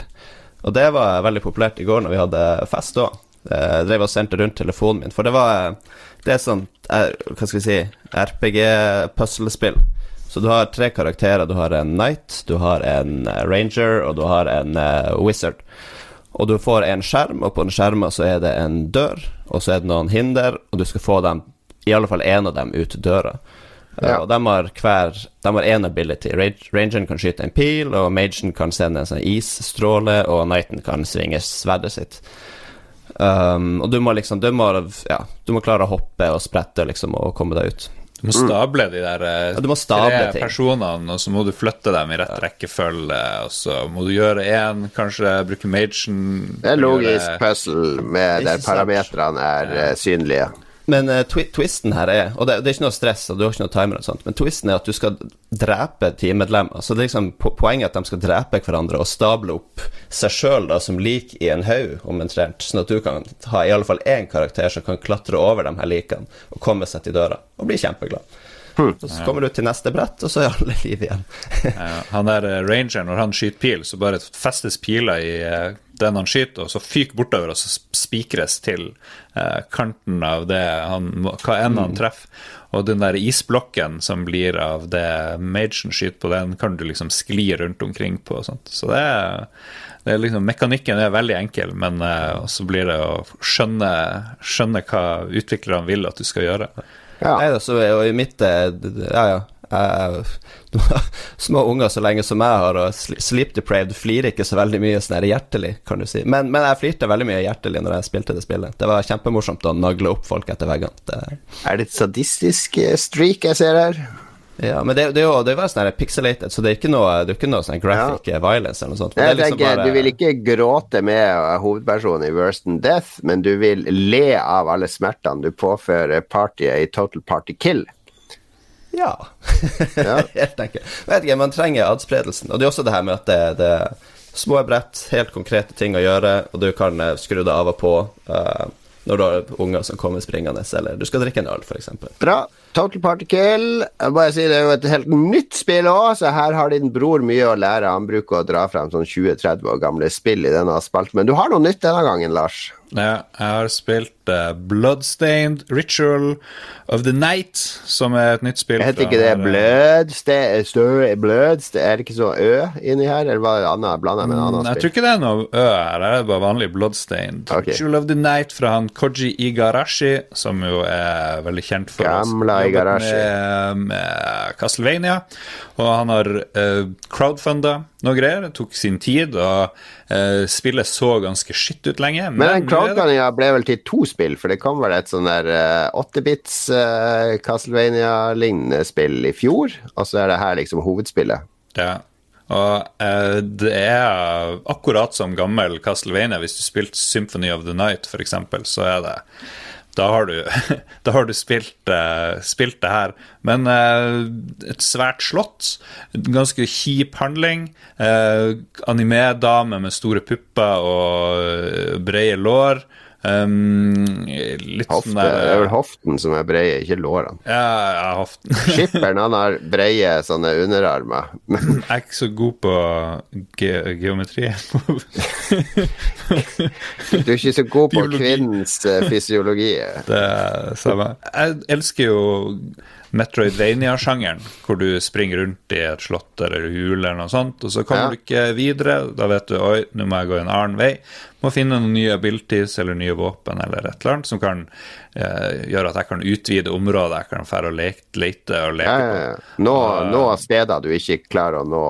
Speaker 2: Og det var veldig populært i går når vi hadde fest òg. Uh, drev og sendte rundt telefonen min, for det var Det er eh, Hva skal vi si RPG-puslespill. Så du har tre karakterer. Du har en knight, du har en eh, ranger, og du har en eh, wizard. Og du får en skjerm, og på den skjermen så er det en dør, og så er det noen hinder, og du skal få dem, i alle fall én av dem, ut døra. Eh,
Speaker 1: Ja.
Speaker 2: Og de har hver De har én ability. Rangeren kan skyte en pil, og magen kan sende en sånn isstråle, og knighten kan svinge sverdet sitt. Um, og du må liksom du må, ja, du må klare å hoppe og sprette liksom og komme deg ut.
Speaker 3: Du må stable de der eh,
Speaker 2: Ja, du må stable
Speaker 3: tre
Speaker 2: ting.
Speaker 3: personene, og så må du flytte dem i rett rekkefølge, og så må du gjøre én, kanskje bruke magen
Speaker 1: Det er en logisk puzzle med der parametrene er eh, synlige.
Speaker 2: Men uh, twi twisten her er Og det, det er ikke noe stress, og du har ikke noe timer og sånt, men twisten er at du skal drepe teammedlemmer. Så det er liksom po poenget at de skal drepe hverandre og stable opp seg sjøl som lik i en haug, omtrent, sånn at du kan ha i alle fall én karakter som kan klatre over de her likene og komme seg til døra, og bli kjempeglad. Og så kommer du til neste brett, og så er alle liv igjen.
Speaker 3: Ja, han der eh, rangeren, når han skyter pil, så bare festes pila i eh, den han skyter, og så fyker bortover, og så spikres til eh, kanten av det han Hva enn han treffer. Og den der isblokken som blir av det magen skyter på, den kan du liksom skli rundt omkring på og sånt. Så det er, det er liksom Mekanikken er veldig enkel, men så blir det å skjønne, skjønne hva utviklerne vil at du skal gjøre.
Speaker 1: Ja.
Speaker 2: Jeg da, så er i mitt eh, Ja, ja. jeg- Små unger så lenge som jeg har, og sleep depraved flirer ikke så veldig mye sånn hjertelig, kan du si. Men, men jeg flirte veldig mye hjertelig når jeg spilte det spillet. Det var kjempemorsomt å nagle opp folk etter veggene. Det,
Speaker 1: Er det et sadistisk eh, streak jeg ser her?
Speaker 2: Ja, men det, det er jo det er sånn pixelated, så det er ikke noe, det er ikke noe sånn graphic ja. violence eller noe sånt. Men
Speaker 1: Jeg
Speaker 2: det liksom
Speaker 1: tenker,
Speaker 2: bare-
Speaker 1: Du vil ikke gråte med eh, hovedpersonen i Worst in Death, men du vil le av alle smertene du påfører partyet i Total Party Kill.
Speaker 2: Ja.
Speaker 1: Ja.
Speaker 2: helt enkelt. Vet ikke, man trenger adspredelsen. Og det er også det her med at det, det er små brett, helt konkrete ting å gjøre, og du kan eh, skru det av og på. uh, når du har unger som kommer springende, eller du skal drikke en øl, f.eks.
Speaker 1: Bra. Total Particle bare si Det er jo et helt nytt spill òg, så her har din bror mye å lære. Han bruker å dra frem sånn 20-30 år gamle spill i denne spalten, men du har noe nytt denne gangen, Lars.
Speaker 3: Ja, jeg har spilt uh, Bloodstained Ritual of the Night, som er et nytt spill.
Speaker 1: Heter ikke det Bloodstained Bloodst Er det ikke så Ø inni her, eller var det annet? Blanda med en annen
Speaker 3: Mm, Jeg tror ikke det er noe Ø her, det er bare vanlig Bloodstained.
Speaker 1: Okay.
Speaker 3: Ritual of the Night fra han Koji Igarashi, som jo er veldig kjent for
Speaker 1: Gamla
Speaker 3: å jobbe
Speaker 1: garasjen.
Speaker 3: med, med Castlevania. Og han har uh, crowdfunda noe greier. Det tok sin tid, og uh, spillet så ganske skitt ut lenge.
Speaker 1: Men den
Speaker 3: det-
Speaker 1: crowdfundinga ble vel til to spill, for det kom vel et sånn der uh, 8-bits uh, Castlevania-lignende spill i fjor, og så er det her liksom hovedspillet.
Speaker 3: Ja. Og eh, det er akkurat som gammel Castlevania. Hvis du spilte Symphony of the Night, f.eks., så er det da har du, da har du spilt, uh, spilt det her. Men uh, et svært slott, ganske kjip handling. Uh, Animedame med store pupper og brede lår. Um, litt
Speaker 1: Hofte,
Speaker 3: sånn der
Speaker 1: det er vel hoften som er breie, ikke lårene.
Speaker 3: Ja, ja, hoften.
Speaker 1: Skipperen han har breie sånne underarmer.
Speaker 3: Jeg er ikke så god på ge geometri.
Speaker 1: Du er ikke så god på
Speaker 3: Biologi.
Speaker 1: kvinnens eh, fysiologi.
Speaker 3: Det samme. Jeg elsker jo Metroidvania-sjangeren, hvor du springer rundt i et slott eller hule eller noe sånt, og så kommer
Speaker 1: Ja.
Speaker 3: du ikke videre. Da vet du oi, nå må jeg gå en annen vei. Må finne noen nye abilities eller nye våpen eller et eller annet som kan eh, gjøre at jeg kan utvide området jeg kan dra og leke, lete og leke
Speaker 1: Ja,
Speaker 3: på.
Speaker 1: ja, ja. Nå, nå steder du ikke klarer å nå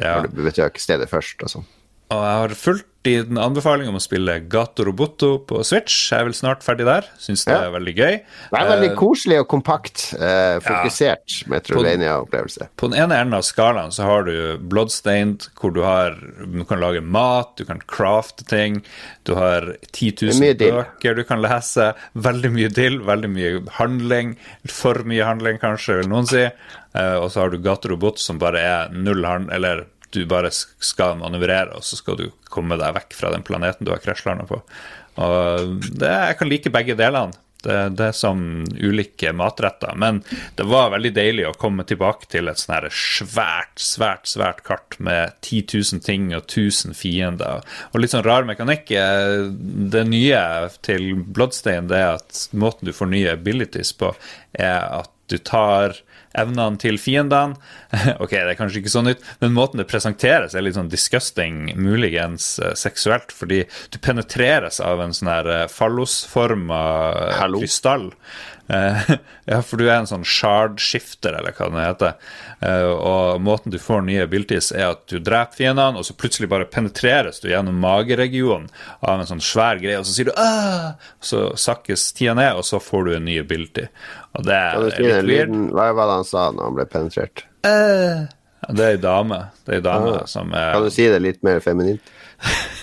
Speaker 1: når du besøker stedet først. og sånn.
Speaker 3: Og jeg har fulgt i den anbefalingen om å spille Gato Roboto på Switch. Jeg er vel snart ferdig der. Syns det
Speaker 1: Ja.
Speaker 3: er veldig gøy.
Speaker 1: Det er veldig
Speaker 3: Eh,
Speaker 1: koselig og kompakt. Eh, fokusert Metroidvania-opplevelse.
Speaker 3: På den ene enden av skalaen så har du Bloodstained, hvor du, har, du kan lage mat, du kan crafte ting, du har 10
Speaker 1: Det er mye
Speaker 3: 000
Speaker 1: dill.
Speaker 3: bøker du kan lese, veldig mye dill, veldig mye handling, for mye handling kanskje, vil noen si. Eh, og så har du Gaterobot som bare er null hand, eller du bare skal manøvrere, og så skal du komme deg vekk fra den planeten du har krasjlanda på. Og det, jeg kan like begge delene. Det, det er som ulike matretter. Men det var veldig deilig å komme tilbake til et sånn svært, svært, svært kart med 10 000 ting og 1000 fiender. Og litt sånn rar mekanikk. Det nye til Bloodstein det er at måten du får nye abilities på, er at du tar evnene til fiendene. Ok, det er kanskje ikke så nytt, men måten det presenteres er litt sånn disgusting, muligens eh, seksuelt, fordi du penetreres av en sånn her eh, fallosforma krystall. Eh, ja, for du er en sånn shard-skifter, eller hva det heter. Eh, og måten du får nye abilities, er at du dreper fiendene, og så plutselig bare penetreres du gjennom mageregionen av en sånn svær greie, og så sier du «Åh!» Så sakkes tida ned, og så får du en ny ability. Og det er litt weird.
Speaker 1: Hva var det han sa når han ble penetrert?
Speaker 3: Ja, Det er ei dame. Det er ei dame
Speaker 1: Ah.
Speaker 3: som er
Speaker 1: Kan du si det litt mer feminint?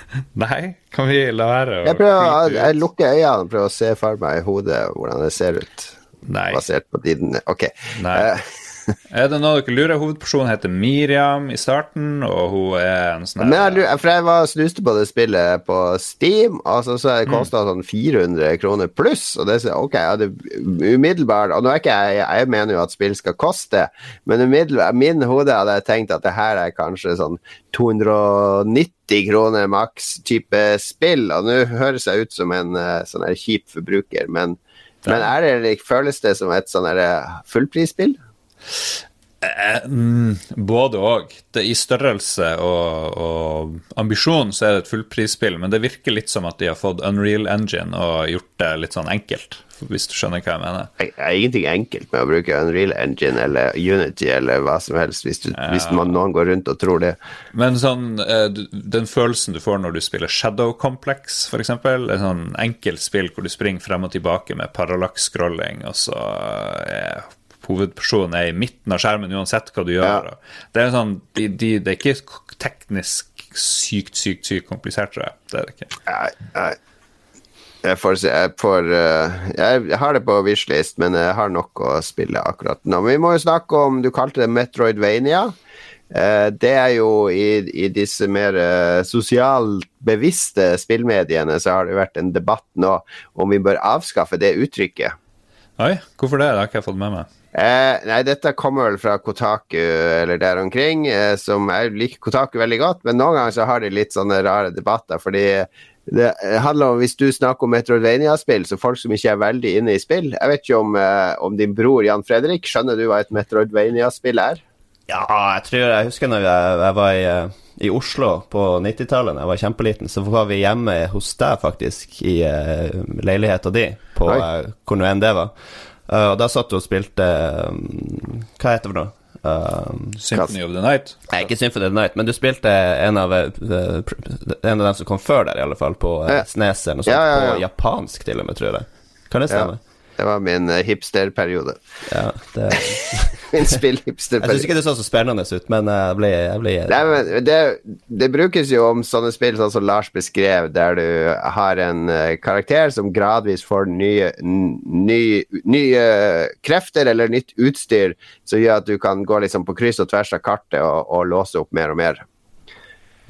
Speaker 3: Nei, kan vi la være å
Speaker 1: Jeg, prøver, jeg lukker øynene og prøver å se for meg i hodet hvordan det ser ut.
Speaker 3: Nei.
Speaker 1: Basert på din Ok.
Speaker 3: Nei.
Speaker 1: Eh,
Speaker 3: Er det noe dere lurer? Hovedpersonen heter Miriam i starten, og hun er en sånn
Speaker 1: for jeg var snuste på det spillet på Steam, og så, så det kosta sånn 400 kroner pluss. Og det er ok, ja, det er umiddelbart Og nå er ikke jeg Jeg mener jo at spill skal koste, men umiddelbart min hode hadde jeg tenkt at det her er kanskje sånn 290 kroner maks type spill, og nå høres jeg ut som en eh, sånn her kjip forbruker, men, men er det, føles det som et sånn fullprisspill?
Speaker 3: Eh, mm, Både og. I størrelse og, og ambisjon så er det et fullprisspill, men det virker litt som at de har fått Unreal Engine og gjort det litt sånn enkelt, hvis du skjønner hva jeg mener.
Speaker 1: Det er ingenting enkelt med å bruke Unreal Engine eller Unity eller hva som helst, hvis, du, hvis man, noen går rundt og tror det.
Speaker 3: Men sånn, eh, den følelsen du får når du spiller Shadow Complex, f.eks., et sånn enkelt spill hvor du springer frem og tilbake med parallax-scrolling, og så er hovedpersonen er i midten av skjermen uansett hva du gjør.
Speaker 1: Ja.
Speaker 3: Det er sånn, de, de, det er ikke teknisk sykt, sykt, sykt komplisert, tror jeg. Det er det ikke.
Speaker 1: Nei, nei. Jeg får Jeg, får, eh, jeg har det på wishlist, men jeg har nok å spille akkurat nå. Men vi må jo snakke om Du kalte det Metroidvania. Eh, det er jo i, i disse mer uh, sosialt bevisste spillmediene så har det vært en debatt nå om vi bør avskaffe det uttrykket.
Speaker 3: Oi, hvorfor det? Det har ikke jeg fått med meg.
Speaker 1: Eh, nei, dette kommer vel fra Kotaku eller der omkring, eh, som jeg liker Kotaku veldig godt, men noen ganger så har de litt sånne rare debatter, fordi det handler om Hvis du snakker om Metroidvania-spill, så folk som ikke er veldig inne i spill Jeg vet ikke om, eh, om din bror Jan Fredrik skjønner du hva et Metroidvania-spill er?
Speaker 2: Ja, jeg tror Jeg husker når jeg, jeg var i, i, Oslo på 90-tallet, da jeg var kjempeliten, så var vi hjemme hos deg, faktisk, i uh, leiligheta di, på uh, hvor nå enn det var. Uh, og da satt du og spilte um, Hva heter det for noe?
Speaker 3: Um, Symphony of the Night?
Speaker 2: Nei, ikke Symphony of the Night, men du spilte en av, uh, en av dem som kom før der, i alle fall, på uh, Snes eller noe sånt. Ja, ja, ja. På japansk, til og med, tror jeg. Kan det stemme?
Speaker 1: Det var min uh, hipsterperiode.
Speaker 2: Ja, det
Speaker 1: min spillhipsterperiode.
Speaker 2: Jeg syns ikke det så så spennende ut, men jeg ble, jeg ble
Speaker 1: Nei, men det, det, brukes jo om sånne spill sånn som Lars beskrev, der du har en uh, karakter som gradvis får nye, nye, nye krefter eller nytt utstyr som gjør at du kan gå liksom på kryss og tvers av kartet og, og låse opp mer og mer.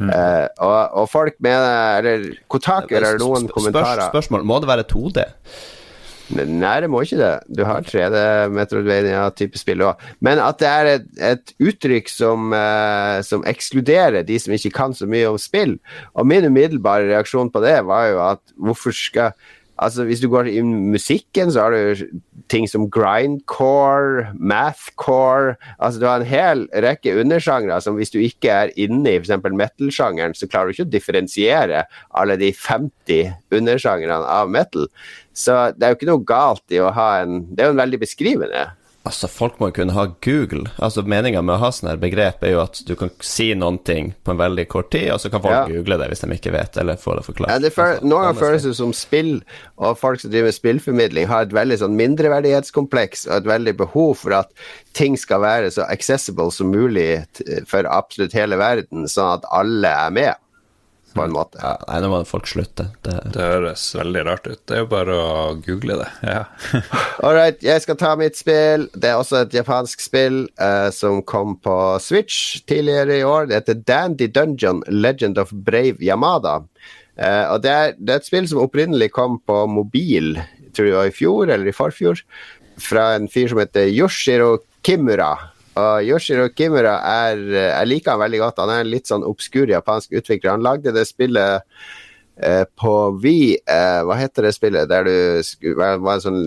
Speaker 1: Mm. Uh, og, og, folk mener Eller Kotaku eller noen kommentarer
Speaker 2: Spørsmål, må det være 2D?
Speaker 1: Nei, det må ikke det. Du har 3D Metroidvania-type spill òg. Men at det er et, et uttrykk som, uh, som, ekskluderer de som ikke kan så mye om spill. Og min umiddelbare reaksjon på det var jo at hvorfor skal Altså, hvis du går i musikken, så har du ting som grindcore, mathcore Altså, du har en hel rekke undersjangre som hvis du ikke er inne i f.eks. metal-sjangeren, så klarer du ikke å differensiere alle de 50 undersjangrene av metal. Så det er jo ikke noe galt i å ha en Det er jo en veldig beskrivende
Speaker 2: Altså, folk må jo kunne ha Google. Altså, Meninga med å ha sånne begrep er jo at du kan si noen ting på en veldig kort tid, og så kan folk ja. google det hvis de ikke vet, eller får det forklart.
Speaker 1: Ja, det føl altså, noen ganger føles det som spill, og folk som driver med spillformidling, har et veldig sånn mindreverdighetskompleks og et veldig behov for at ting skal være så accessible som mulig for absolutt hele verden, sånn at alle er med på en måte.
Speaker 2: Ja, nei, nå må folk slutte.
Speaker 3: Det... det... høres veldig rart ut. Det er jo bare å google det. Ja.
Speaker 1: All right, jeg skal ta mitt spill. Det er også et japansk spill uh, som kom på Switch tidligere i år. Det heter Dandy Dungeon Legend of Brave Yamada. Uh, og det er, det er, et spill som opprinnelig kom på mobil, tror jeg i fjor eller i forfjor, fra en fyr som heter Yoshiro Kimura. Og Yoshiro Kimura er Jeg liker han veldig godt. Han er en litt sånn obskur japansk utvikler. Han lagde det spillet eh, på Vi eh, Hva heter det spillet der du var en sånn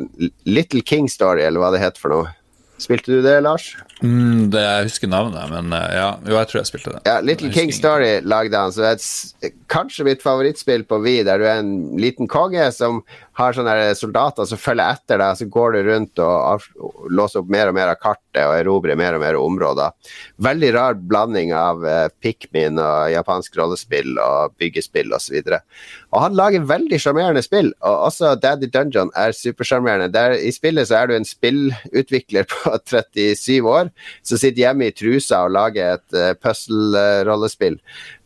Speaker 1: Little King Story, eller hva det het for noe? Spilte du det, Lars?
Speaker 3: Mm, det, jeg husker navnet, men uh, ja, jo, jeg tror jeg spilte det.
Speaker 1: Ja, Little King Story lagde han, så det er kanskje mitt favorittspill på Vi, der du er en liten konge som har sånne soldater som følger etter deg, så går du rundt og, og låser opp mer og mer av kartet og erobrer mer og mer områder. Veldig rar blanding av uh, Pikmin og japansk rollespill og byggespill osv. Og, og han lager veldig sjarmerende spill, og også Daddy Dungeon er supersjarmerende. I spillet så er du en spillutvikler på 37 år som sitter hjemme i trusa og lager et uh, puzzle-rollespill.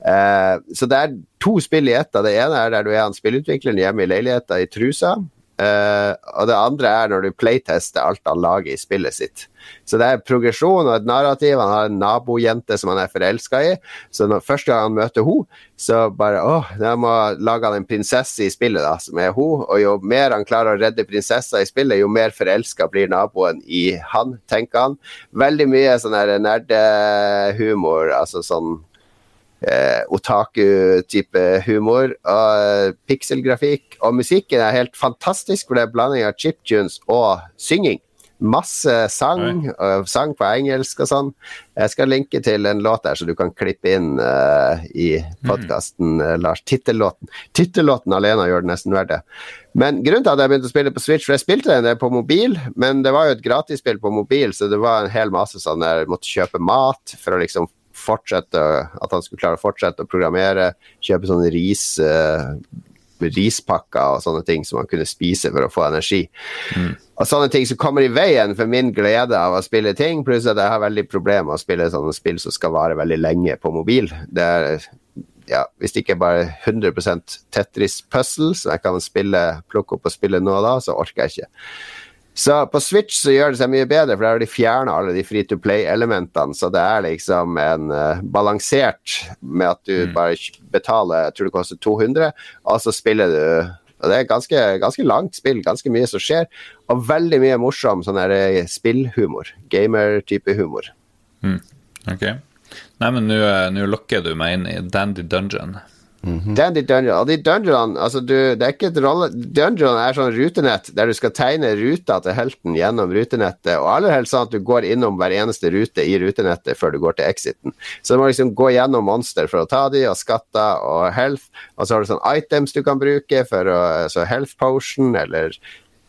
Speaker 1: Uh, så det er to spill i ett. Det ene er der du er han spillutvikleren hjemme i leiligheta i trusa. Uh, og det andre er når du playtester alt han lager i spillet sitt. Så det er progresjon og et narrativ. Han har en nabojente som han er forelska i. Så når, første gang han møter henne, så bare åh, jeg må lage han en prinsesse i spillet, da, som er hun. Og jo mer han klarer å redde prinsessa i spillet, jo mer forelska blir naboen i han, tenker han. Veldig mye sånn nerdehumor, altså sånn eh, otaku-type humor. Og eh, pikselgrafikk. Og musikken er helt fantastisk, for det er blanding av chiptunes og synging. Masse sang, sang på engelsk og sånn. Jeg skal linke til en låt der, så du kan klippe inn uh, i podkasten, uh, Lars. Tittellåten. Tittellåten alene gjør det nesten verdt det. Men grunnen til at jeg begynte å spille på Switch, for jeg spilte den på mobil, men det var jo et gratisspill på mobil, så det var en hel masse sånn der jeg måtte kjøpe mat for å liksom fortsette, at han skulle klare å fortsette å programmere, kjøpe sånne ris, uh, rispakker og sånne ting som han kunne spise for å få energi. Mm. Og sånne ting som kommer i veien for min glede av å spille ting, pluss at jeg har veldig problemer med å spille sånne spill som skal vare veldig lenge på mobil. Det er ja, hvis det ikke er bare 100% Tetris-puzzle, så jeg kan spille, plukke opp og spille nå og da, så orker jeg ikke. Så på Switch så gjør det seg mye bedre, for der har de fjerna alle de free to play-elementene. Så det er liksom en uh, balansert med at du mm. bare betaler jeg tror det koster 200, og så spiller du og Det er ganske, ganske langt spill, ganske mye som skjer, og veldig mye morsom sånn her spillhumor. Gamer-type humor.
Speaker 3: Mm. Ok. Nei, men nå lokker du meg inn i Dandy Dungeon.
Speaker 1: Mm -hmm. Dandy Dungeon. Og de dungeonene altså du, det er ikke et rolle Dungeon er sånn rutenett der du skal tegne ruta til helten gjennom rutenettet, og aller helst sånn at du går innom hver eneste rute i rutenettet før du går til exiten. Så du må liksom gå gjennom monster for å ta de, og skatter og health, og så har du sånn items du kan bruke for å Så health potion eller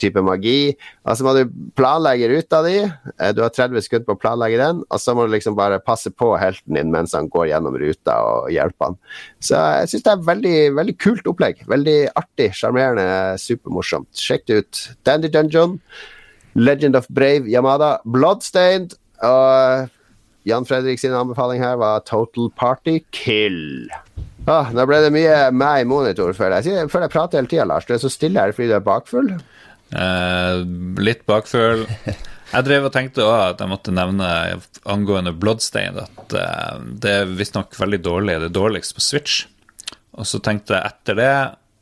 Speaker 1: type magi. Og så må du planlegge ruta di. Eh, du har 30 sekunder på å planlegge den, og så må du liksom bare passe på helten din mens han går gjennom ruta og hjelper han. Så jeg syns det er veldig, veldig kult opplegg. Veldig artig, sjarmerende, supermorsomt. Sjekk det ut. Dandy Dungeon, Legend of Brave Yamada, Bloodstained og Jan Fredrik sin anbefaling her var Total Party Kill. Ah, nå ble det mye meg i monitor, føler jeg. Føler jeg prater hele tida, Lars. Du er så stille her fordi du er bakfull.
Speaker 3: Uh, litt bakføl. Jeg drev og tenkte også at jeg måtte nevne angående Bloodstain at eh, det er visstnok veldig dårlig, det er dårligst på Switch. Og så tenkte jeg etter det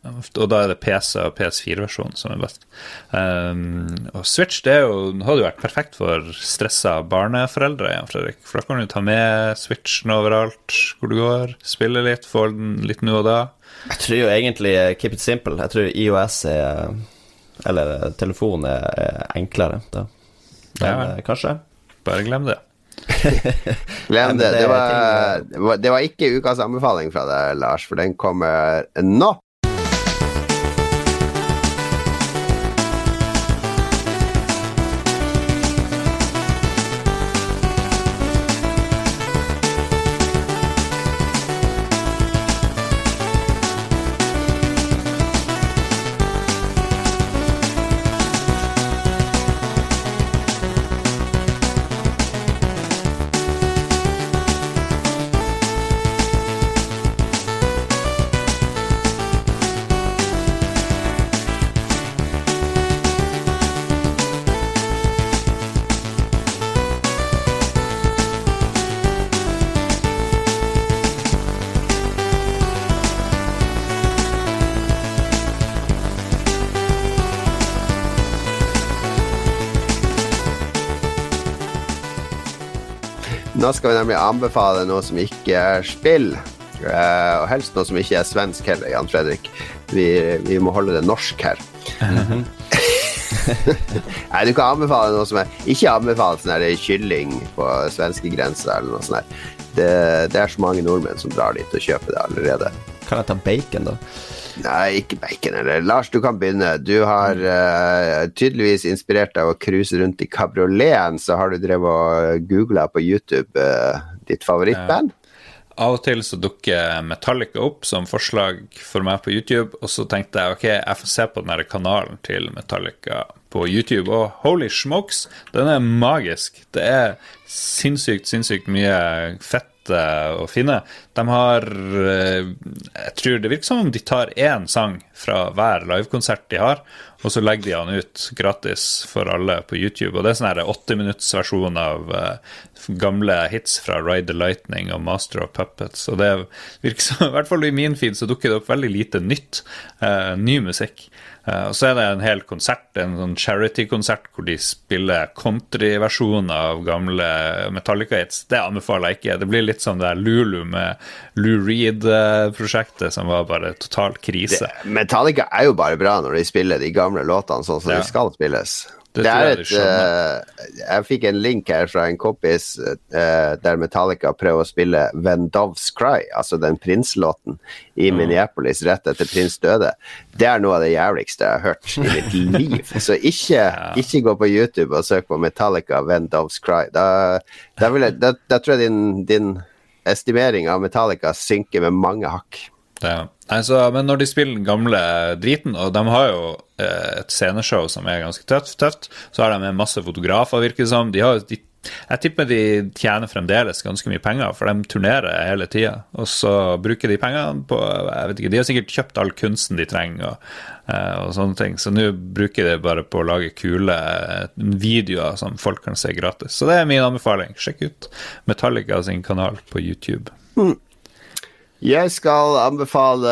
Speaker 3: og da er det PC og PS4-versjonen som er best. Um, og Switch det jo, hadde jo vært perfekt for stressa barneforeldre. Ja, Fredrik. For da kan du ta med Switchen overalt hvor du går, spille litt, få den litt nå og da.
Speaker 2: Jeg tror jo egentlig keep it simple. Jeg tror IOS er eller telefon er enklere, da. Men ja, eh, kanskje.
Speaker 3: Bare glem det.
Speaker 1: glem det. Det var, det var ikke ukas anbefaling fra deg, Lars, for den kommer nå. Nå skal vi nemlig anbefale noe som ikke er spill. Uh, og helst noe som ikke er svensk heller, Jan Fredrik. Vi, vi må holde det norsk her. Nei, du kan anbefale noe som er Ikke anbefale sånn kylling på svenskegrensa eller noe sånt. Det, det er så mange nordmenn som drar dit og kjøper det allerede.
Speaker 2: Kan jeg ta bacon, da?
Speaker 1: Nei, ikke bacon heller. Lars, du kan begynne. Du har uh, tydeligvis inspirert deg av å cruise rundt i kabrioleten, så har du drevet og googla på YouTube uh, ditt favorittband? Ja.
Speaker 3: Av og til så dukker Metallica opp som forslag for meg på YouTube, og så tenkte jeg ok, jeg får se på den kanalen til Metallica på YouTube, og holy smokes, den er magisk. Det er sinnssykt, sinnssykt mye fett å finne. De har eh, Jeg tror det virker som om de tar én sang fra hver livekonsert de har, og så legger de han ut gratis for alle på YouTube. Og det er sånn åtteminuttsversjon av uh, gamle hits fra Ride the Lightning og Master of Puppets. Og det virker som, i hvert fall i min feed, så dukker det opp veldig lite nytt. Ny musikk. Uh, og så er det en hel konsert, en sånn charity-konsert hvor de spiller countryversjoner av gamle Metallica-hits. Det anbefaler jeg ikke. Det blir litt sånn det der Lulu med Lou Reed-prosjektet som var bare total krise.
Speaker 1: Det, Metallica er jo bare bra når de spiller de gamle låtene sånn som ja. de skal spilles. Det, det er et, uh, jeg fikk en link her fra en kompis uh, der Metallica prøver å spille When Doves Cry, altså den prinslåten i mm. Minneapolis rett etter prins døde. Det er noe av det jævligste jeg har hørt i mitt liv. Så ikke, ja. ikke gå på YouTube og søk på Metallica When Doves Cry. Da, da, jeg, da, da tror jeg din, din estimering av Metallica synker med mange hakk.
Speaker 3: Ja. Altså, men når de spiller den gamle driten, og de har jo eh, et sceneshow som er ganske tøft, tøft, så har de med masse fotografer, virker det som. De, har, de Jeg tipper de tjener fremdeles ganske mye penger, for de turnerer hele tida. Og så bruker de pengene på jeg vet ikke, De har sikkert kjøpt all kunsten de trenger, og, eh, og sånne ting. Så nå bruker de bare på å lage kule eh, videoer som folk kan se gratis. Så det er min anbefaling. Sjekk ut Metallica sin kanal på YouTube.
Speaker 1: Mm. Jeg skal anbefale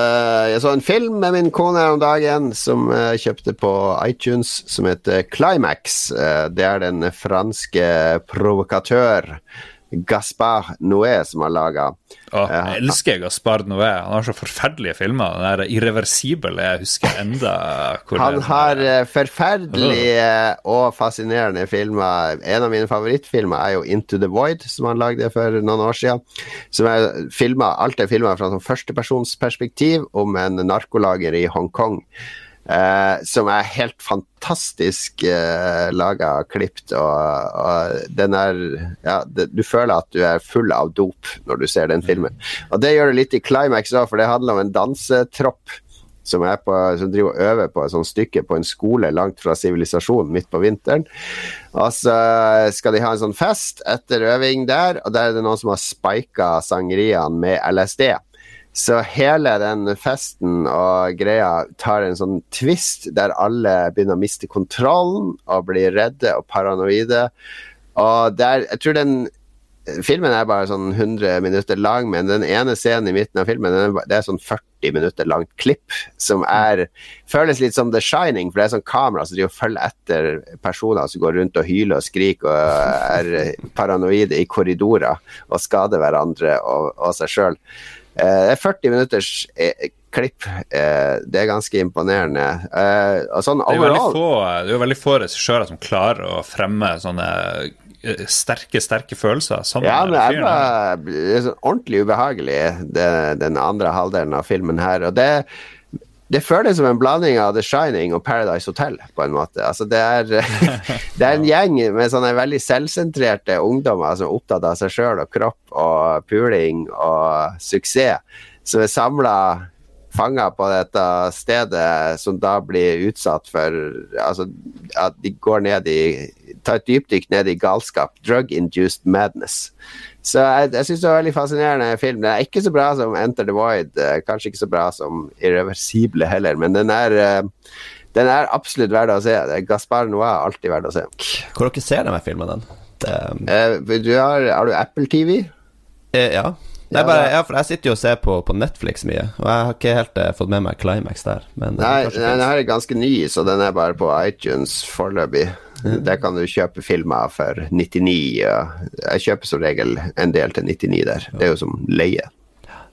Speaker 1: Jeg så en film med min kone her om dagen som jeg kjøpte på iTunes, som heter Climax. Eh, det er den franske provokatør Gaspar Noé som har laga.
Speaker 3: Jeg elsker Gaspar Noé. Han har så forferdelige filmer. Den der irreversible jeg husker enda
Speaker 1: Han har eh, forferdelige og fascinerende filmer. En av mine favorittfilmer er jo Into the Void, som han lagde for noen år siden. Som er filmer, alt er filma fra sånn førstepersonsperspektiv om en narkolager i Hongkong. Uh, som er helt fantastisk uh, laga og klipt. Og, og, den er ja, det, Du føler at du er full av dop når du ser den filmen. Og det gjør det litt i Climax òg, for det handler om en dansetropp som, på, som driver og øver på et sånt stykke på en skole langt fra sivilisasjonen midt på vinteren. Og så skal de ha en sånn fest etter øving der, og der er det noen som har spika sangeriene med LSD. Så hele den festen og greia tar en sånn twist der alle begynner å miste kontrollen og blir redde og paranoide. Og der, jeg tror den Filmen er bare sånn 100 minutter lang, men den ene scenen i midten av filmen er, det er sånn 40 minutter langt klipp som er føles litt som The Shining, for det er sånn kamera som følger etter personer som går rundt og hyler og skriker og er paranoide i korridorer og skader hverandre og, og seg sjøl. Det er 40 minutters eh, klipp. Eh, det er ganske imponerende. Eh, sånn
Speaker 3: det, er overall, få, det er jo veldig få regissører som klarer å fremme sånne sterke, sterke følelser.
Speaker 1: Ja, men det er sånn ordentlig ubehagelig, det, den andre halvdelen av filmen her. Og det det føles som en blanding av The Shining og Paradise Hotel, på en måte. Altså, det, er, det er en gjeng med sånne veldig selvsentrerte ungdommer som er opptatt av seg sjøl og kropp og puling og suksess, som er samla fanga på dette stedet, som da blir utsatt for altså, at de går ned i tar et dypdykk ned i galskap. Drug-induced madness. Så jeg, jeg syns det var en veldig fascinerende film. Den er ikke så bra som Enter the Void. Eh, kanskje ikke så bra som Irreversible heller, men den er, eh, den er absolutt verdt å se. Gaspar Noir er alltid verdt å se.
Speaker 2: Hvor dere ser dere filmen? den?
Speaker 1: Det, du har, har, du Apple TV?
Speaker 2: Eh, ja. Ja, bare, ja, for jeg sitter jo og ser på, på, Netflix mye, og jeg har ikke helt uh, fått med meg Climax der. Men
Speaker 1: Nei, den her er ganske ny, så den er bare på iTunes foreløpig. Der kan du kjøpe filmer for 99. Jeg kjøper som regel en del til 99 der. Det er jo som leie.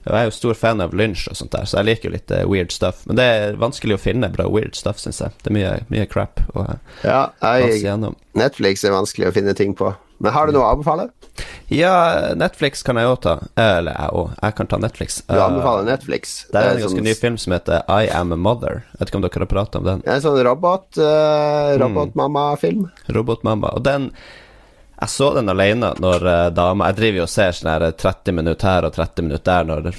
Speaker 2: Jeg er jo stor fan av Lynch og sånt der, så jeg liker jo litt uh, weird stuff. Men det er vanskelig å finne bra weird stuff, syns jeg. Det er mye, mye crap å
Speaker 1: ja, jeg, Netflix er vanskelig å finne ting på. Men har du noe å anbefale?
Speaker 2: Ja, Netflix kan jeg òg ta. Eller jeg òg. Jeg kan ta Netflix.
Speaker 1: Du anbefaler Netflix?
Speaker 2: Det er en ganske sånn... ny film som heter I Am a Mother. Jeg vet ikke om dere har pratet om den?
Speaker 1: En sånn robot, uh, robotmamma-film.
Speaker 2: Mm. Robotmamma. Og den jeg så den alene når uh, dama Jeg driver jo og ser sånn her 30 eh, minutter her og 30 minutter der når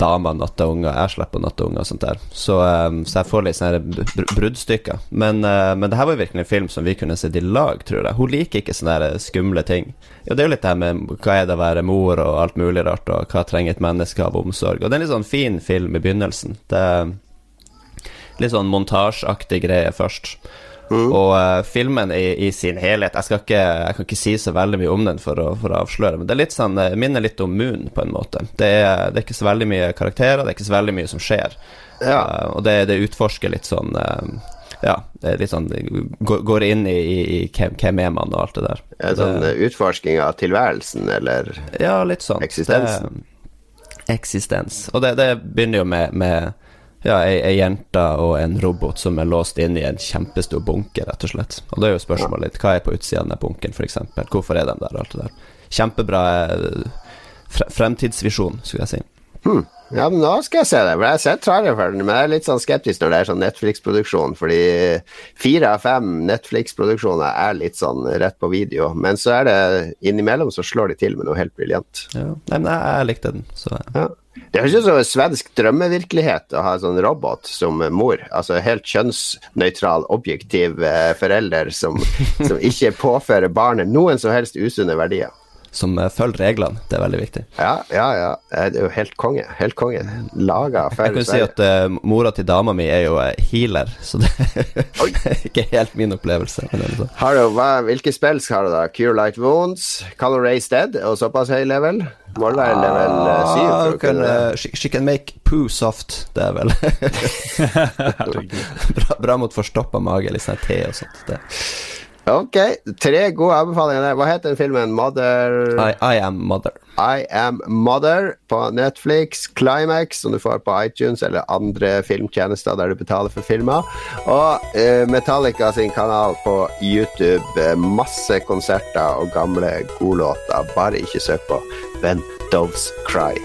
Speaker 2: dama natter unger, jeg slipper å natte unger og sånt der. Så, um, så jeg får litt sånne br bruddstykker. Men, uh, men det her var virkelig en film som vi kunne sett i lag, tror jeg. Hun liker ikke sånne skumle ting. Jo, det er jo litt det her med hva er det å være mor og alt mulig rart, og hva trenger et menneske av omsorg. Og det er en litt sånn fin film i begynnelsen. Det er litt sånn montasjeaktig greie først. Mm. Og uh, filmen i, i, sin helhet jeg, ikke, jeg, kan ikke si så veldig mye om den for å, for å avsløre, men det er litt sånn, uh, minner litt om Moon, på en måte. Det er, det er, ikke så veldig mye karakterer, det er ikke så veldig mye som skjer. Ja. Uh, og det, det, utforsker litt sånn ja, det er litt sånn Går inn i, i, i hvem, hvem, er man og alt det der.
Speaker 1: Er det sånn utforsking av tilværelsen, eller
Speaker 2: ja, litt sånn.
Speaker 1: eksistensen?
Speaker 2: eksistens. Og det, det begynner jo med, med ja, ei, ei, jente og en robot som er låst inne i en kjempestor bunker, rett og slett. Og da er jo spørsmålet litt hva er på utsida av den bunken, f.eks. Hvorfor er de der, alt det der. Kjempebra eh, fre fremtidsvisjon, skulle jeg si.
Speaker 1: Hmm. Ja, men nå skal jeg se det. For jeg har sett traileren for den, men jeg er litt sånn skeptisk når det er sånn Netflix-produksjon. Fordi fire av fem Netflix-produksjoner er litt sånn rett på video. Men så er det innimellom så slår de til med noe helt briljant.
Speaker 2: Ja. Nei, men jeg, jeg likte den, så
Speaker 1: Ja. Det høres ut som en svensk drømmevirkelighet å ha en sånn robot som mor. Altså helt kjønnsnøytral, objektiv eh, forelder som, som ikke påfører barnet noen som helst usunne verdier.
Speaker 2: Som eh, følger reglene. Det er veldig viktig.
Speaker 1: Ja, ja, ja. Eh, Det er jo helt konge. Helt konge. Laga for
Speaker 2: Jeg kan si at uh, mora til dama mi er jo healer, så det er ikke helt min opplevelse. Sånn.
Speaker 1: Har du, hva, hvilke spill har du da? Cure Light Wounds, Color Race Dead og såpass høy level? Må det være level 7
Speaker 2: Ah, eh, she, she can make poo soft, det er vel bra, bra mot forstoppa mage, litt sånn te og sånt. Det.
Speaker 1: Ok, tre gode anbefalinger. Hva heter den filmen? Mother
Speaker 2: I, I am mother.
Speaker 1: I Am Mother på Netflix, Climax, som du får på iTunes eller andre filmtjenester der du betaler for filmer, og uh, Metallica sin kanal på YouTube. Masse konserter og gamle godlåter. Bare ikke søk på When Doves Cry.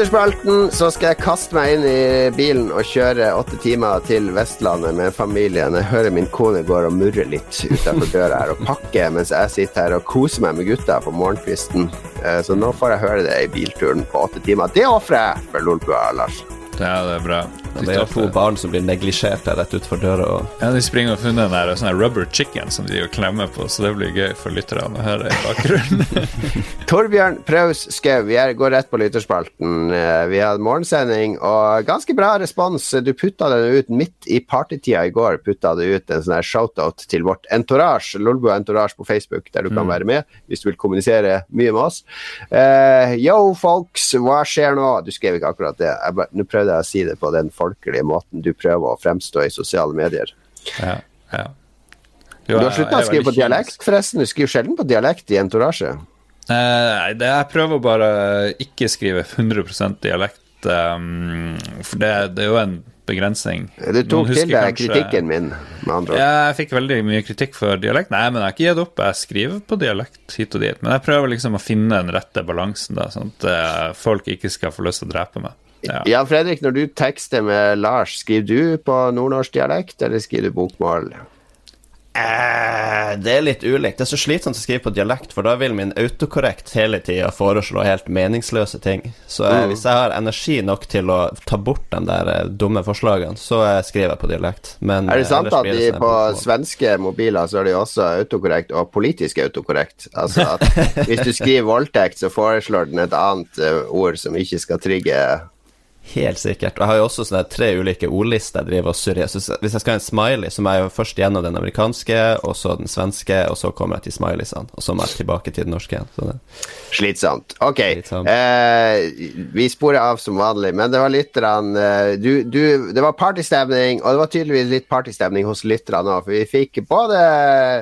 Speaker 1: Lytterspalten, så skal jeg kaste meg inn i bilen og kjøre åtte timer til Vestlandet med familien. Jeg hører min kone går og murrer litt utenfor døra her og pakker mens jeg sitter her og koser meg med gutta på morgenkvisten. Eh, Så nå får jeg høre det i bilturen på åtte timer. Det ofrer jeg for Lolbua, Lars.
Speaker 3: Ja, det er bra.
Speaker 2: Men det er to barn som blir neglisjert her rett utenfor døra. Og
Speaker 3: Ja, De springer og funner den der og sånn rubber chicken som de klemmer på, så det blir gøy for lytterne å høre i bakgrunnen.
Speaker 1: Torbjørn Praus Skau, vi er, går rett på lytterspalten. Eh, Vi hadde morgensending og ganske bra respons. Du putta den ut midt i partytida i går. Putta du ut en sånn her shoutout til vårt entourage, Lolbua Entourage på Facebook, der du kan være med hvis du vil kommunisere mye med oss. Uh, yo, folks, hva skjer nå? Du skrev ikke akkurat det. Nå prøvde jeg å si det på den folkelige måten du prøver å fremstå i sosiale medier.
Speaker 3: ja, ja.
Speaker 1: Du har slutta å skrive på dialekt, forresten. Du skriver sjelden på dialekt i entourage.
Speaker 3: Nei, det jeg prøver bare ikke skrive 100 dialekt, um, for det, det er jo en begrensning.
Speaker 1: Du tok til deg kritikken min, med andre ord.
Speaker 3: Jeg fikk veldig mye kritikk for dialekt. Nei, men jeg har ikke gitt opp. Jeg skriver på dialekt hit og dit. Men jeg prøver liksom å finne den rette balansen, da, sånn at eh, folk ikke skal få lyst til å drepe meg. Ja.
Speaker 1: Jan Fredrik, når du tekster med Lars, skriver du på nordnorsk dialekt, eller skriver du bokmål?
Speaker 2: Eh, det er litt ulikt. Det er så slitsomt å skrive på dialekt, for da vil min autokorrekt hele tida foreslå helt meningsløse ting. Så eh, hvis jeg har energi nok til å ta bort de der eh, dumme forslagene, så eh, skriver jeg på dialekt. Men
Speaker 1: Er det sant at de på svenske mobiler så er de også autokorrekt og politisk autokorrekt? Altså at hvis du skriver voldtekt, så foreslår den et annet eh, ord som ikke skal trigge
Speaker 2: Helt sikkert. Og jeg har jo også sånne tre ulike ordlister jeg driver og surrer. Så hvis jeg skal ha en smiley, så må jeg jo først gjennom den amerikanske, og så den svenske, og så kommer jeg til smileysene. Og så må jeg tilbake til den norske igjen. Så det.
Speaker 1: Slitsomt. Ok,
Speaker 2: Slitsomt.
Speaker 1: eh, vi sporer av som vanlig, men det var lytterne eh, du, du, Det var partystemning, og det var tydeligvis litt partystemning hos lytterne òg, for vi fikk både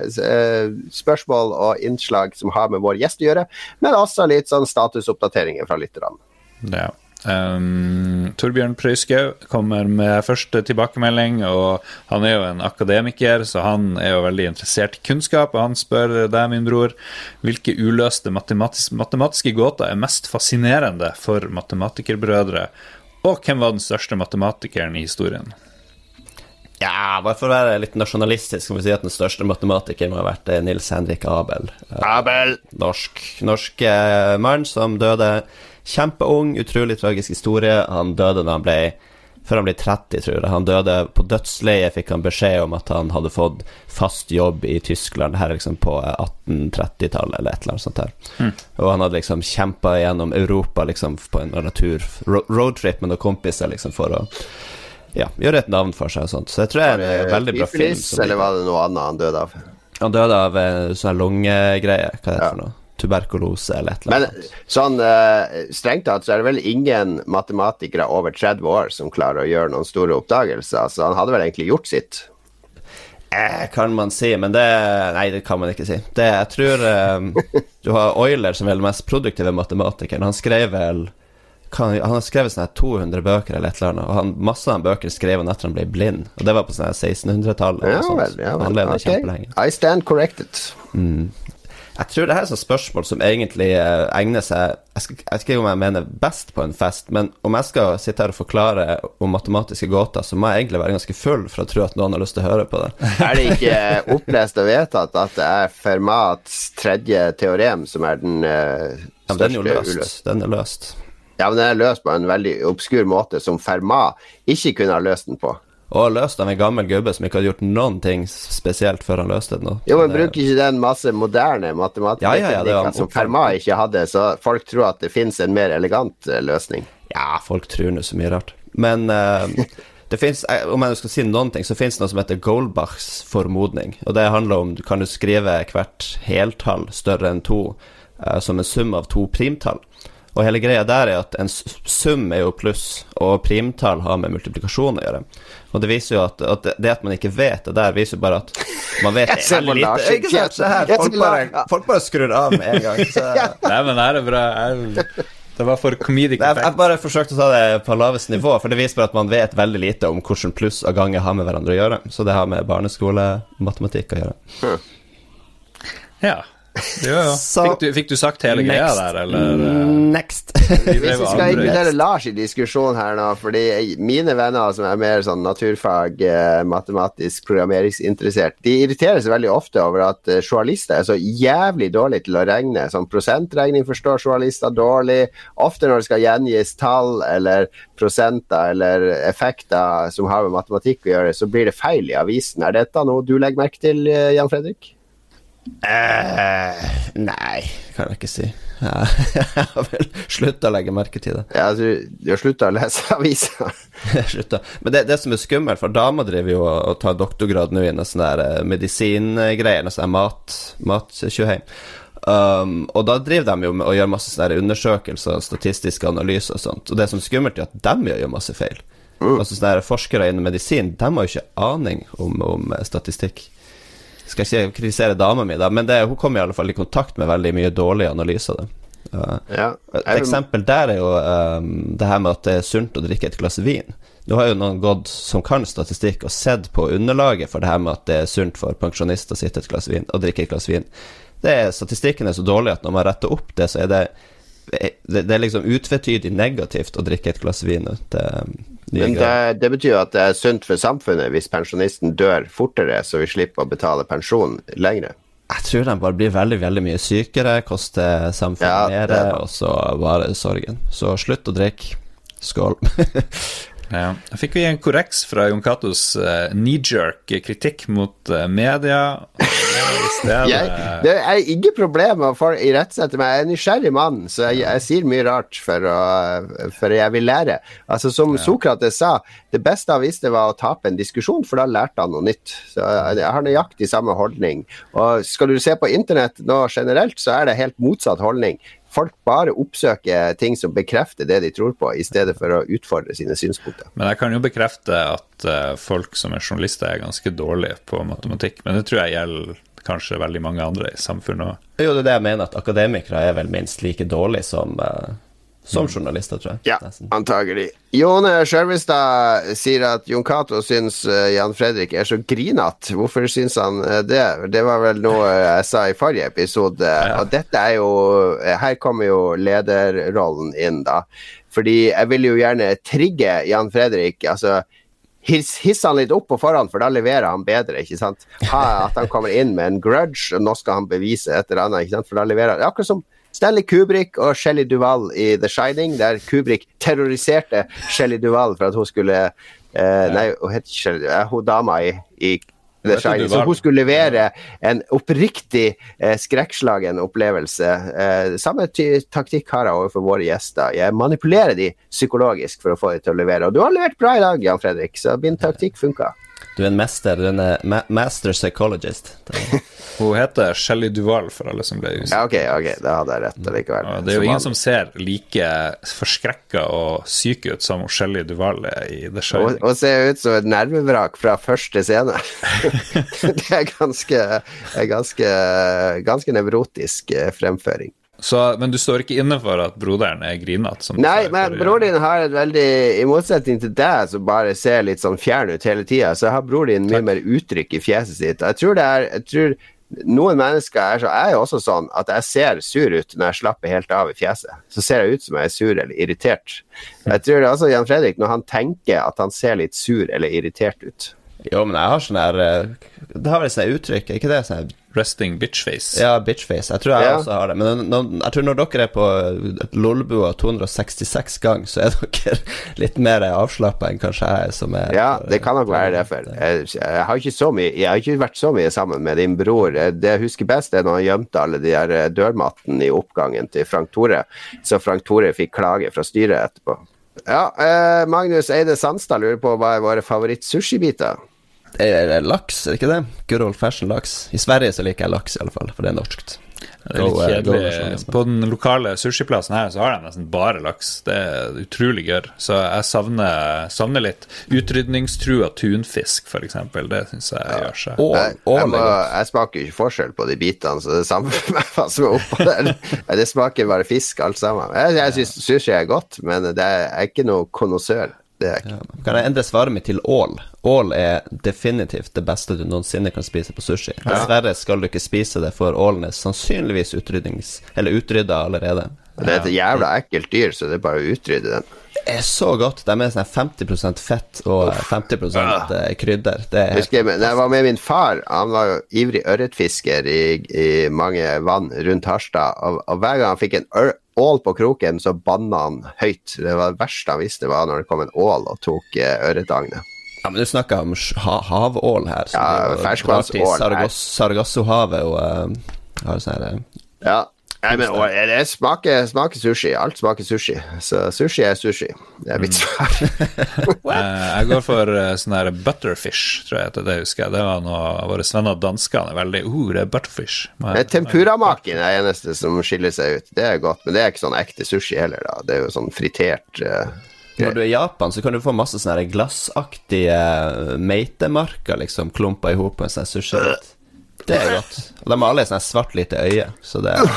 Speaker 1: eh, spørsmål og innslag som har med vår gjest å gjøre, men også litt sånn statusoppdateringer fra lytterne.
Speaker 3: Ja. Um, Torbjørn Prøyskaug kommer med første tilbakemelding, og han er jo en akademiker, så han er jo veldig interessert i kunnskap, og han spør deg, min bror, hvilke uløste matematis matematiske gåter er mest fascinerende for matematikerbrødre, og hvem var den største matematikeren i historien?
Speaker 2: Ja, bare for å være litt nasjonalistisk, kan vi si at den største matematikeren må ha vært eh, Nils Henrik Abel. Eh,
Speaker 1: Abel!
Speaker 2: Norsk, norsk eh, mann som døde kjempeung, utrolig tragisk historie. Han døde da han ble før han ble 30, tror jeg. Han døde på dødsleiet, fikk han beskjed om at han hadde fått fast jobb i Tyskland her liksom på 1830-tallet, eller et eller annet sånt her.
Speaker 3: Mm.
Speaker 2: Og han hadde liksom kjempa gjennom Europa liksom på en natur roadtrip med noen kompiser liksom for å ja, gjøre et navn for seg og sånt. Så jeg tror det er en veldig bra film.
Speaker 1: Eller var det noe annet han døde av?
Speaker 2: Han døde av sånn lungegreie, hva heter det ja. for noe? Tuberkulose eller et eller annet.
Speaker 1: Men sånn uh, strengt tatt så er det vel ingen matematikere over 30 år som klarer å gjøre noen store oppdagelser, så han hadde vel egentlig gjort sitt?
Speaker 2: Eh, kan man si, men det Nei, det kan man ikke si. Det, jeg tror um, Du har Euler, som er den mest produktive matematikeren. Han skrev vel kan, Han har skrevet sånne 200 bøker eller et eller annet, og han, masse av de bøkene skrev han etter han ble blind. Og det var på sånn 1600-tallet.
Speaker 1: Ja, vel, ja, vel. Okay. I stand corrected.
Speaker 2: Mm. Jeg tror det her er et spørsmål som egentlig eh, egner seg jeg, skal, jeg vet ikke om jeg mener best på en fest, men om jeg skal sitte her og forklare om matematiske gåter, så må jeg egentlig være ganske full for å tro at noen har lyst til å høre på det.
Speaker 1: Er det ikke opplest og vedtatt at det er Fermats tredje teorem som er den uh,
Speaker 2: største ja, Den er jo løst. Uløst. Den er løst.
Speaker 1: Ja, men den er løst på en veldig obskur måte som Fermat ikke kunne ha løst den på.
Speaker 2: Og løst av en gammel gubbe som ikke hadde gjort noen ting spesielt før han løste
Speaker 1: det. Jo, men bruker ikke den masse moderne matematiske ja, ja, ja, som Fermat ikke hadde, så folk tror at det finnes en mer elegant uh, løsning?
Speaker 2: Ja, folk tror nå så mye rart. Men uh, det finnes, eh, om jeg skal si noen ting, så finnes det noe som heter Goldbachs formodning. Og det handler om kan du skrive hvert heltall større enn to uh, som en sum av to primtall. Og hele greia der er at en sum er jo pluss, og primtall har med multiplikasjon å gjøre. Og det viser jo at, at det at man ikke vet det der, viser jo bare at man vet det veldig lite. Ikke sant? Se her, folk bare, folk bare skrur av med en gang. Så.
Speaker 3: Nei, men her er bra. Det var for comedic
Speaker 2: effect. Jeg bare forsøkte å ta det på laveste nivå, for det viser bare at man vet veldig lite om hvordan pluss og ganger har med hverandre å gjøre. Så det har med barneskolematematikk å gjøre.
Speaker 3: Ja. Jo, Så, Fikk, du, fikk, du, sagt hele next. greia der, eller?
Speaker 2: Next.
Speaker 1: Hvis vi skal inkludere Lars i diskusjonen her nå, fordi mine venner som er mer sånn naturfag, eh, matematisk, programmeringsinteressert, de irriterer seg veldig ofte over at eh, journalister er så jævlig dårlige til å regne. Sånn prosentregning forstår journalister dårlig. Ofte når det skal gjengis tall eller prosenter eller effekter som har med matematikk å gjøre, så blir det feil i avisen. Er dette noe du legger merke til, eh, Jan Fredrik?
Speaker 2: Uh, nei, kan jeg ikke si. Jeg har vel slutta å legge merke til det.
Speaker 1: Ja, Du, du har slutta å lese aviser?
Speaker 2: slutta. Men det, det, som er skummelt, for dama driver jo og tar doktorgrad nå i noe sånn der eh, medisingreier, noe sånn mat, mattjuheim. Um, og da driver de jo med å gjøre masse sånne undersøkelser, statistiske analyser og sånt. Og det som er skummelt, er at de gjør masse feil. Mm. Altså sånne Forskere innen medisin, de har jo ikke aning om, om statistikk skal ikke kritisere dama mi, da, men det, hun kom i alle fall i kontakt med veldig mye dårlige analyser. Uh, ja, et eksempel der er jo um, det her med at det er sunt å drikke et glass vin. Du har jo noen gått som kan statistikk, og sett på underlaget for det her med at det er sunt for pensjonister å sitte et glass vin og drikke et glass vin. Det er, statistikken er så dårlig at når man retter opp det, så er det det, det er liksom utvetydig negativt å drikke et glass vin. Det,
Speaker 1: men det, det, betyr jo at det er sunt for samfunnet hvis pensjonisten dør fortere, så vi slipper å betale pensjon lenger.
Speaker 2: Jeg tror de bare blir veldig veldig mye sykere, koster samfunnet ja, mer, og så bare sorgen. Så slutt å drikke. Skål.
Speaker 3: ja. Jeg fikk vi en korreks fra Jon Catos uh, knee-jerk kritikk mot uh, media
Speaker 1: jeg, det er ingen problem med å irettesette meg. Jeg er en nysgjerrig mann, så jeg, jeg sier mye rart for, å, for, jeg vil lære. Altså Som ja. Sokrates sa, det beste han visste var å tape en diskusjon, for da lærte han noe nytt. Så Jeg har nøyaktig samme holdning. Og Skal du se på internett nå generelt, så er det helt motsatt holdning folk bare oppsøker ting som bekrefter det de tror på, i stedet for å utfordre sine synspunkter.
Speaker 3: Men jeg kan jo bekrefte at uh, folk som er journalister, er ganske dårlige på matematikk. Men det tror jeg gjelder kanskje veldig mange andre i samfunnet òg.
Speaker 2: Jo, det er det jeg mener, at akademikere er vel minst like dårlige som, uh, som journalister, tror jeg.
Speaker 1: Ja, nesten. antagelig. Jone Skjørvestad sier at Jon Cato syns uh, Jan Fredrik er så grinete. Hvorfor syns han uh, det? Det var vel noe jeg sa i forrige episode. Ja, ja. Og dette er jo Her kommer jo lederrollen inn, da. Fordi jeg vil jo gjerne trigge Jan Fredrik. altså hisse han litt opp på forhånd, for da leverer han bedre. ikke sant? Ha, at han kommer inn med en grudge, og nå skal han bevise et eller annet. ikke sant? For da leverer han, Akkurat som Stanley Kubrick og Shelley Duvall i The Shining, der Kubrick terroriserte Shelley Duvall for at hun skulle eh, Nei, hun het ikke Shelly Duval, hun dama i, i The Shining. Så hun skulle levere en oppriktig eh, skrekkslagen opplevelse. Eh, samme taktikk har jeg overfor våre gjester. Jeg manipulerer de psykologisk for å få dem til å levere. Og du har levert bra i dag, Jan Fredrik, så min taktikk funka.
Speaker 2: Du er en mester. Du er en eh, ma master psychologist.
Speaker 3: Hun heter Shelly Duval, for alle som ble usikre.
Speaker 1: Ja, ok, ok, da hadde jeg rett allikevel.
Speaker 3: Ja, Det er jo ingen som ser like forskrekka og syk ut som Shelly Duval er i The Shining.
Speaker 1: hun ser ut som et nervevrak fra første scene. det er ganske, ganske, ganske nevrotisk eh, fremføring.
Speaker 3: Så, men du står ikke inne for at broderen er grinete?
Speaker 1: Nei, men broren din har et veldig I motsetning til deg, som bare ser litt sånn fjern ut hele tida, så har broren din mye mer uttrykk i fjeset sitt. Jeg tror det er jeg tror Noen mennesker er så Jeg er jo også sånn at jeg ser sur ut når jeg slapper helt av i fjeset. Så ser jeg ut som jeg er sur eller irritert. Jeg tror det er også Jan Fredrik, når han tenker at han ser litt sur eller irritert ut.
Speaker 2: Jo, men jeg har sånn her eh, Det har vel sånn uttrykk, er ikke det? Sånn
Speaker 3: Resting bitchface.
Speaker 2: Ja, bitchface. Jeg tror jeg
Speaker 1: Ja.
Speaker 2: også har det. Men når, jeg tror når dere er på et Lolbua 266 gang, så er dere litt mer avslappa enn kanskje jeg som er
Speaker 1: Ja, det kan nok være derfor. Jeg, jeg, har ikke så mye, jeg har ikke vært så mye sammen med din bror. Det jeg husker best, er når han gjemte alle de der eh, dørmattene i oppgangen til Frank Tore, så Frank Tore fikk klage fra styret etterpå. Ja, eh, Magnus Eide Sandstad lurer på hva er våre favoritt-sushibiter.
Speaker 2: Det er laks, er det ikke det? Good old fashion laks. I Sverige så liker jeg laks, i alle fall, for det er norskt.
Speaker 3: Det er litt
Speaker 2: eh,
Speaker 3: kjedelig. På den lokale sushiplassen her så har de nesten bare laks. Det er utrolig gørr. Så jeg savner, savner litt utrydningstrua tunfisk, f.eks. Det syns jeg gjør seg.
Speaker 2: Ål,
Speaker 1: Jeg, jeg, må, jeg smaker jo ikke forskjell på de bitene, så det er samme for meg hva som er oppå der. Det smaker bare fisk, alt sammen. Jeg, jeg syns sushi er godt, men det er, jeg er ikke noe konnoissør. Det er jeg Ja.
Speaker 2: Kan jeg endre svaret mitt til ål? Ål er definitivt det beste du noensinne kan spise på sushi. Dessverre skal du ikke spise det, for ålen er sannsynligvis utrydda allerede.
Speaker 1: Det er et jævla ekkelt dyr, så det er bare å utrydde den.
Speaker 2: Det er så godt. De er sånn 50% fett og 50 eh, krydder. Det er
Speaker 1: husker, jeg, jeg var med min far, han var jo ivrig ørretfisker i, i mange vann rundt Harstad. Og, og hver gang han fikk en ål på kroken, så banna han høyt. Det var det verste han visste, var når det kom en ål og tok eh, ørretagnet.
Speaker 2: Ja, men du snakker om ha havål her.
Speaker 1: Ja,
Speaker 2: det er jo
Speaker 1: ferskvannsål
Speaker 2: Sargassohavet og uh, har sånn her eh,
Speaker 1: Ja. Nei, men og, det smaker, smaker sushi. Alt smaker sushi. Så sushi er sushi. Det er mitt svar.
Speaker 3: Eh, Jeg går for eh, sånn her butterfish, tror jeg det, husker jeg. Det var noe våre venner danskene er veldig uh, det er butterfish. Men-
Speaker 1: Tempuramaken er eneste som skiller seg ut. Det er godt, men det er ikke sånn ekte sushi heller, da. Det er jo sånn fritert uh,
Speaker 2: Når du er i Japan, så kan du få masse sånne glassaktige meitemarker, liksom, klumpa i hop med en sånn sushirett. Det er godt. Og de har alle sånn svart lite øye, så det er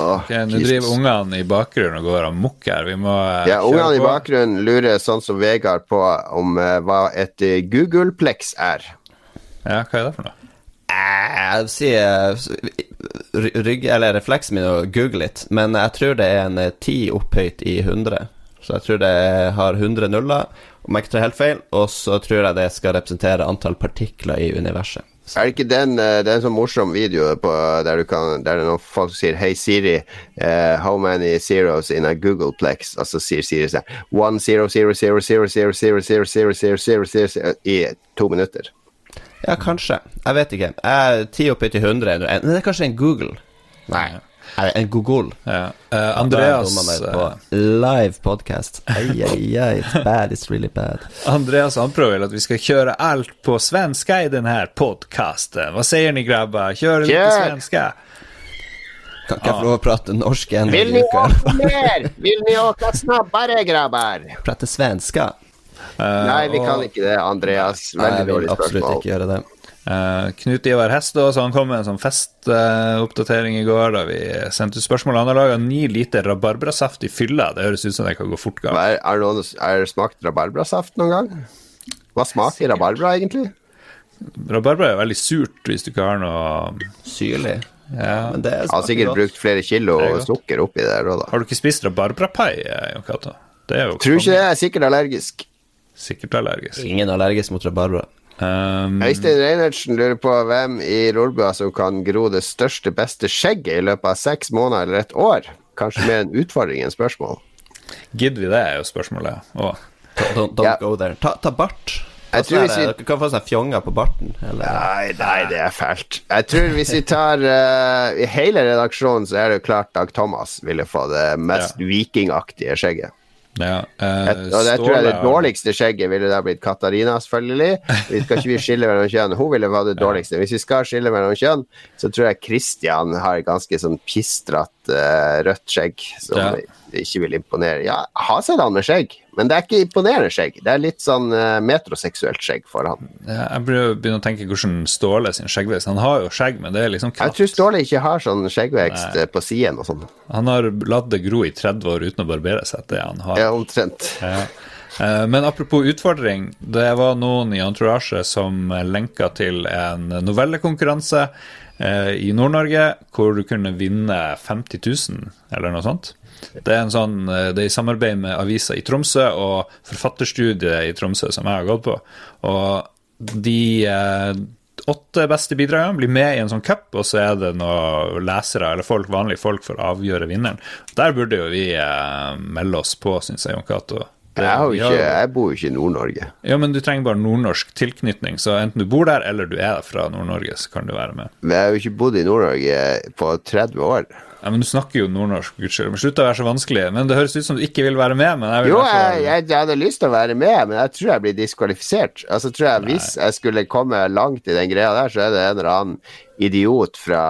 Speaker 1: åh,
Speaker 3: Ok, Nå driver ungene i bakgrunnen og går amok her. Vi må eh,
Speaker 1: Ja, Ungene i bakgrunnen lurer sånn som Vegard på om uh, hva et eh, Googleplex er.
Speaker 3: Ja, hva er det for noe?
Speaker 2: Jeg vil si eh, rygg, eller refleksen min å google litt, men jeg tror det er en ti 10 opphøyt i 100. Så jeg tror det har 100 nuller, om jeg ikke tar helt feil, og så tror jeg det skal representere antall partikler i universet.
Speaker 1: Er det ikke den eh, Det er en sånn morsom video på, der, du kan, der det er noen folk som sier Hei Siri, uh, how many zeros in a Googleplex? Og så sier Siri sånn One zero zero zero zero zero zero zero zero zero zero zero zero i to minutter.
Speaker 2: Ja, kanskje. Jeg vet ikke. Jeg, 10 opphøyt i 100 er en- Det er kanskje en Google? Nei. Nei, en Google.
Speaker 3: Ja. Uh,
Speaker 2: Andreas
Speaker 3: eh,
Speaker 2: live podcast. Ai, ai, ai. It's bad, it's really bad.
Speaker 3: Andreas anprøver vil at vi skal kjøre alt på svenska i denne podkasten. Hva sier ni, grabbar? Kjør litt
Speaker 1: Kjør!
Speaker 3: svenska.
Speaker 2: Kan ikke jeg få lov å prate norsk en
Speaker 1: Vill
Speaker 2: i
Speaker 1: ni åka mer? Vill ni åka snabbare, grabbar?
Speaker 2: Prate svenska?
Speaker 3: Uh,
Speaker 1: Nei, vi
Speaker 3: og,
Speaker 1: kan ikke det, Andreas. Veldig
Speaker 2: jeg vil
Speaker 1: dårlig
Speaker 2: absolutt ikke gjøre det.
Speaker 3: Eh, Knut Ivar Hestå, så han kom med en sånn festoppdatering i går da vi sendte ut spørsmål. Han har laga ni liter rabarbrasaft i fylla. Det høres ut som det kan gå fort galt.
Speaker 1: Er, er, noen, er det smakt rabarbrasaft noen gang? Hva smaker rabarbra, egentlig?
Speaker 3: Rabarbra er veldig surt hvis du ikke har noe
Speaker 2: Syrlig.
Speaker 3: ja.
Speaker 2: Men det
Speaker 1: Jeg har sikkert
Speaker 2: godt.
Speaker 1: brukt flere kilo
Speaker 3: er
Speaker 1: sukker oppi der òg, da.
Speaker 3: Har du ikke spist rabarbrapai, eh, Jon Cato?
Speaker 1: Tror ikke det, jeg er sikkert allergisk.
Speaker 3: sikkert allergisk.
Speaker 2: Ingen allergisk mot rabarbra.
Speaker 3: Um,
Speaker 1: Øystein Reinertsen lurer på hvem i Lolbua som kan gro det største, beste skjegget i løpet av seks måneder eller et år. Kanskje mer en utfordring enn spørsmål.
Speaker 3: Gidder vi det, er jo spørsmålet. Oh.
Speaker 2: Don't, don't
Speaker 1: yeah.
Speaker 2: go there. Ta, ta bart.
Speaker 1: Jeg
Speaker 2: Altså,
Speaker 1: tror hvis vi-
Speaker 2: Dere kan få seg fjonger på barten. Eller?
Speaker 1: Nei, nei, det er fælt. Jeg tror hvis vi tar uh, hele redaksjonen så er det jo klart Dag Thomas ville få det mest
Speaker 3: Ja.
Speaker 1: vikingaktige skjegget.
Speaker 3: Ja. eh,
Speaker 1: Et, og det tror jeg det dårligste skjegget ville da blitt Katarina, selvfølgelig. Vi skal ikke skille mellom kjønn. Hun ville vært det dårligste. Hvis vi skal skille mellom kjønn, så tror jeg Christian har ganske sånn pistrete uh, rødt skjegg som
Speaker 3: Ja.
Speaker 1: ikke vil imponere. Ja, har sett han med skjegg, men det er ikke imponerende skjegg. Det er litt sånn eh, metroseksuelt skjegg for han.
Speaker 3: Jeg begynner å tenke hvordan Ståle sin skjeggvekst Han har jo skjegg, men det er liksom
Speaker 1: Jeg tror Ståle ikke har sånn skjeggvekst Nei. på siden og sånn.
Speaker 3: Han har latt det gro i 30 år uten å barbere seg. Det han har.
Speaker 1: Ja, omtrent.
Speaker 3: Ja. Eh, Men apropos utfordring, det var noen i Entourage som lenka til en novellekonkurranse eh, i Nord-Norge hvor du kunne vinne 50 000, eller noe sånt. Det er, en sånn, eh, det er i samarbeid med avisa i Tromsø og forfatterstudiet i Tromsø som jeg har gått på. Og de eh, åtte beste bidragene blir med i en sånn cup, og så er det noen lesere eller folk, vanlige folk for å avgjøre vinneren. Der burde jo vi eh, melde oss på, syns jeg, Jon Cato.
Speaker 1: Jeg, ikke, jeg bor jo ikke i Nord-Norge.
Speaker 3: ja, men du trenger bare nordnorsk tilknytning, så enten du bor der eller du er fra Nord-Norge, så kan du være med.
Speaker 1: Men jeg har jo ikke bodd i Nord-Norge på 30 år.
Speaker 3: Ja, men Du snakker jo nordnorsk, gudskjelov. Men Slutt å være så vanskelig. Men Det høres ut som du ikke vil være med. Men jeg vil
Speaker 1: Jo, jeg, jeg, jeg hadde lyst til å være med, men jeg tror jeg blir diskvalifisert. Altså, tror jeg Hvis jeg skulle komme langt i den greia der, så er det en eller annen idiot fra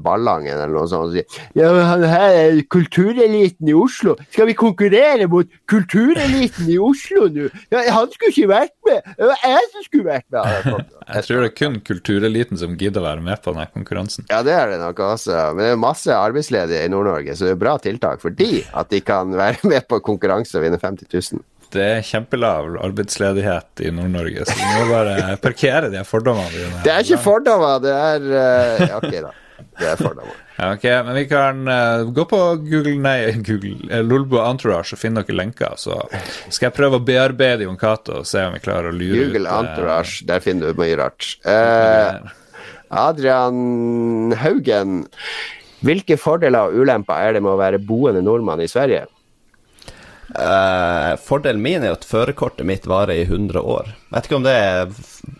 Speaker 1: Ballangen eller noe sånt som sier Ja, han her er kultureliten i Oslo. Skal vi konkurrere mot kultureliten i Oslo nå? Ja, han skulle ikke vært med! Det var jeg som skulle vært med! Jeg
Speaker 3: tror det er kun kultureliten som gidder å være med på denne konkurransen.
Speaker 1: Ja, det er det nok også. Men det er masse arbeidsledige i Nord-Norge, så det er bra tiltak for de at de kan være med på konkurranse og vinne 50 000.
Speaker 3: Det er kjempelav arbeidsledighet i Nord-Norge, så vi må bare parkere de fordommene dine.
Speaker 1: Det er ikke fordommer, det er eh, Ok, da. Det er fordommer.
Speaker 3: Ja, ok, men vi kan uh, gå på Google, nei, Google, uh, Lolbo Entourage og finne noen lenker. Så skal jeg prøve å bearbeide Jon Cato og se om vi klarer å lure
Speaker 1: Google
Speaker 3: ut Google
Speaker 1: Entourage, der finner du mye rart. Uh, Adrian Haugen, hvilke fordeler og ulemper er det med å være boende nordmann i Sverige?
Speaker 2: Eh, fordelen min er at førerkortet mitt varer i 100 år. Vet ikke om det er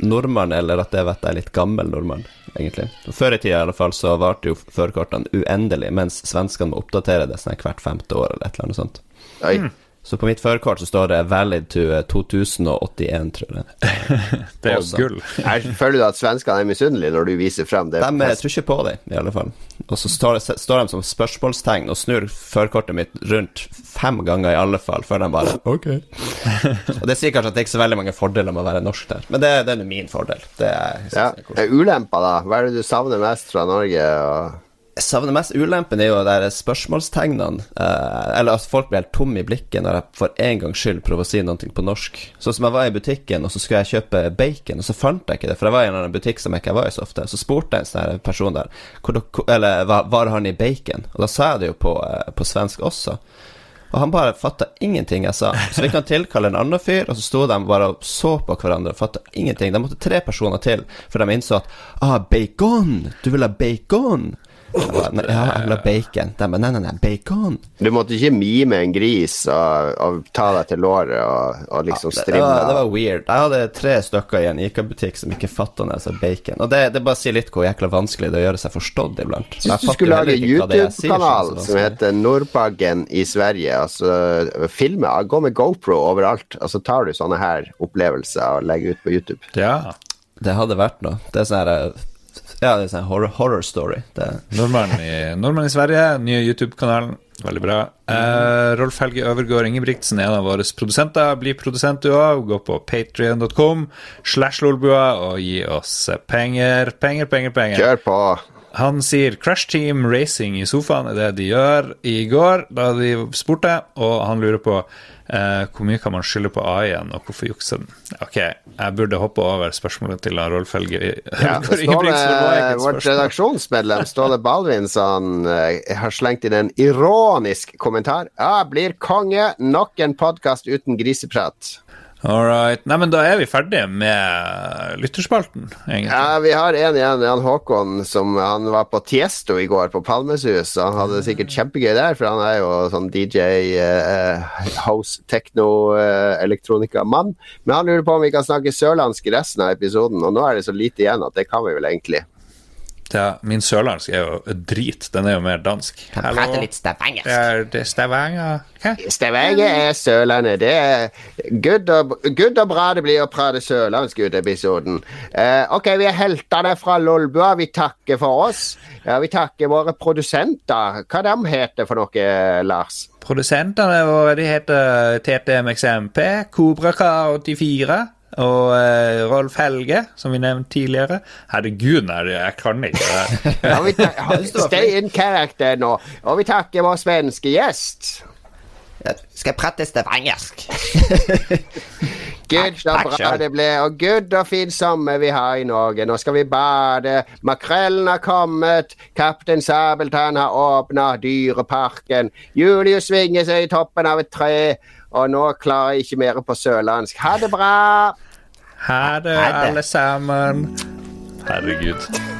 Speaker 2: nordmann, eller at det vet jeg er litt gammel nordmann, egentlig. Før i tida i alle fall så varte jo førerkortene uendelig, mens svenskene må oppdatere det sånn hvert femte år eller et eller annet sånt.
Speaker 1: Oi.
Speaker 3: Mm.
Speaker 2: Så på mitt førerkort så står det 'valid to eh, 2081', tror jeg.
Speaker 3: Det er jo gull.
Speaker 1: Er, føler du at svenskene er misunnelige når du viser frem det?
Speaker 2: De jeg tror ikke på det, i alle fall. Og så står, står de som spørsmålstegn og snur førerkortet mitt rundt fem ganger i alle fall, før de bare Ok. og det sier kanskje at det er ikke så veldig mange fordeler med å være norsk der, men det, det er jo min fordel. Det er,
Speaker 1: ja.
Speaker 2: er.
Speaker 1: Eh, Ulemper, da? Hva er det du savner mest fra Norge? Og...
Speaker 2: Jeg savner mest ulempen er jo de der spørsmålstegnene. Eh, eller at folk blir helt tomme i blikket når jeg for en gangs skyld prøver å si noe på norsk. Sånn som jeg var i butikken, og så skulle jeg kjøpe bacon, og så fant jeg ikke det, for jeg var i en annen butikk som jeg ikke var i så ofte. Så spurte jeg en sånn person der Eller var han i bacon? Og da sa jeg det jo på, eh, på svensk også. Og han bare fatta ingenting jeg sa. Så fikk han tilkalle en annen fyr, og så sto de bare og så på hverandre og fatta ingenting. De måtte tre personer til, for de innså at ah, bacon! Du vil ha bacon? Bare, ja, jeg vil ha bacon. De bare nei, nei, nei, bacon.
Speaker 1: Du måtte ikke mime en gris og, og ta deg til låret og, og liksom
Speaker 2: det,
Speaker 1: strimle?
Speaker 2: var, det var weird. Jeg hadde tre stykker i en Ica-butikk som ikke fatta når jeg sa bacon. Og det, det bare sier litt hvor jækla vanskelig det er å gjøre seg forstått iblant. Jeg
Speaker 1: Hvis du skulle lage YouTube-kanal som heter Nordbaggen i Sverige, altså filme, gå med GoPro overalt, og så tar du sånne her opplevelser og legger ut på YouTube.
Speaker 3: Ja.
Speaker 2: Det hadde vært noe. Det er sånn her eh, Ja, det er sånn horror, horror story.
Speaker 3: Nordmann i, nordmann i Sverige, nye YouTube-kanalen. Veldig bra. Eh, Rolf Helge Øvergård Ingebrigtsen er en av våre produsenter. Bli produsent du òg. Gå på patrion.com slash lolbua og gi oss penger. Penger, penger, penger.
Speaker 1: Kjør på.
Speaker 3: Han sier Crash Team Racing i sofaen er det de gjør i går, da de spurte, og han lurer på eh, hvor mye kan man skylde på AI-en, og hvorfor jukse den? Ok, jeg burde hoppe over spørsmålet til Rolf Helge
Speaker 1: Ja, Ståle,
Speaker 3: et
Speaker 1: vårt redaksjonsmedlem Ståle Balvinson eh, har slengt inn en ironisk kommentar. Ja, blir konge. Nok en podkast uten griseprat.
Speaker 3: All right. Nei, men da er vi ferdige med lytterspalten, egentlig.
Speaker 1: Ja, vi har en igjen, Jan Håkon, som han var på Tiesto i går, på Palmesus. Han hadde det sikkert kjempegøy der, for han er jo sånn DJ, eh, house, techno, eh, elektronikamann. Men han lurer på om vi kan snakke sørlandsk resten av episoden, og nå er det så lite igjen at det kan vi vel egentlig.
Speaker 3: Ja, min sørlandsk er jo drit. Den er jo mer dansk.
Speaker 4: Kan
Speaker 3: Hallo?
Speaker 4: prate litt stavangersk.
Speaker 3: Det er, det er Stavanger. Hva?
Speaker 1: Stavanger er Sørlandet. Det er good og, good og bra det blir å prate sørlandsk ut episoden. Uh, ok, vi er heltene fra Lolbua. Vi takker for oss. Ja, vi takker våre produsenter. Hva de heter for noe, Lars?
Speaker 3: Produsentene våre de heter TTMXMP, Kobrakar84 og eh, Rolf Helge, som vi nevnte tidligere. Herregud, nei, jeg kan ikke det
Speaker 1: Stay in character nå. Og vi takker vår svenske gjest.
Speaker 4: Skal jeg prate stavangersk?
Speaker 1: Gud, så bra det ble, og gud og fin sommer vi har i Norge. Nå skal vi bade. Makrellen har kommet. Kaptein Sabeltann har åpna Dyreparken. Julius svinger seg i toppen av et tre. Og nå klarer jeg ikke mer på sørlandsk. Ha det bra!
Speaker 3: Ha det,
Speaker 4: Ha det.
Speaker 3: alle sammen. Herregud.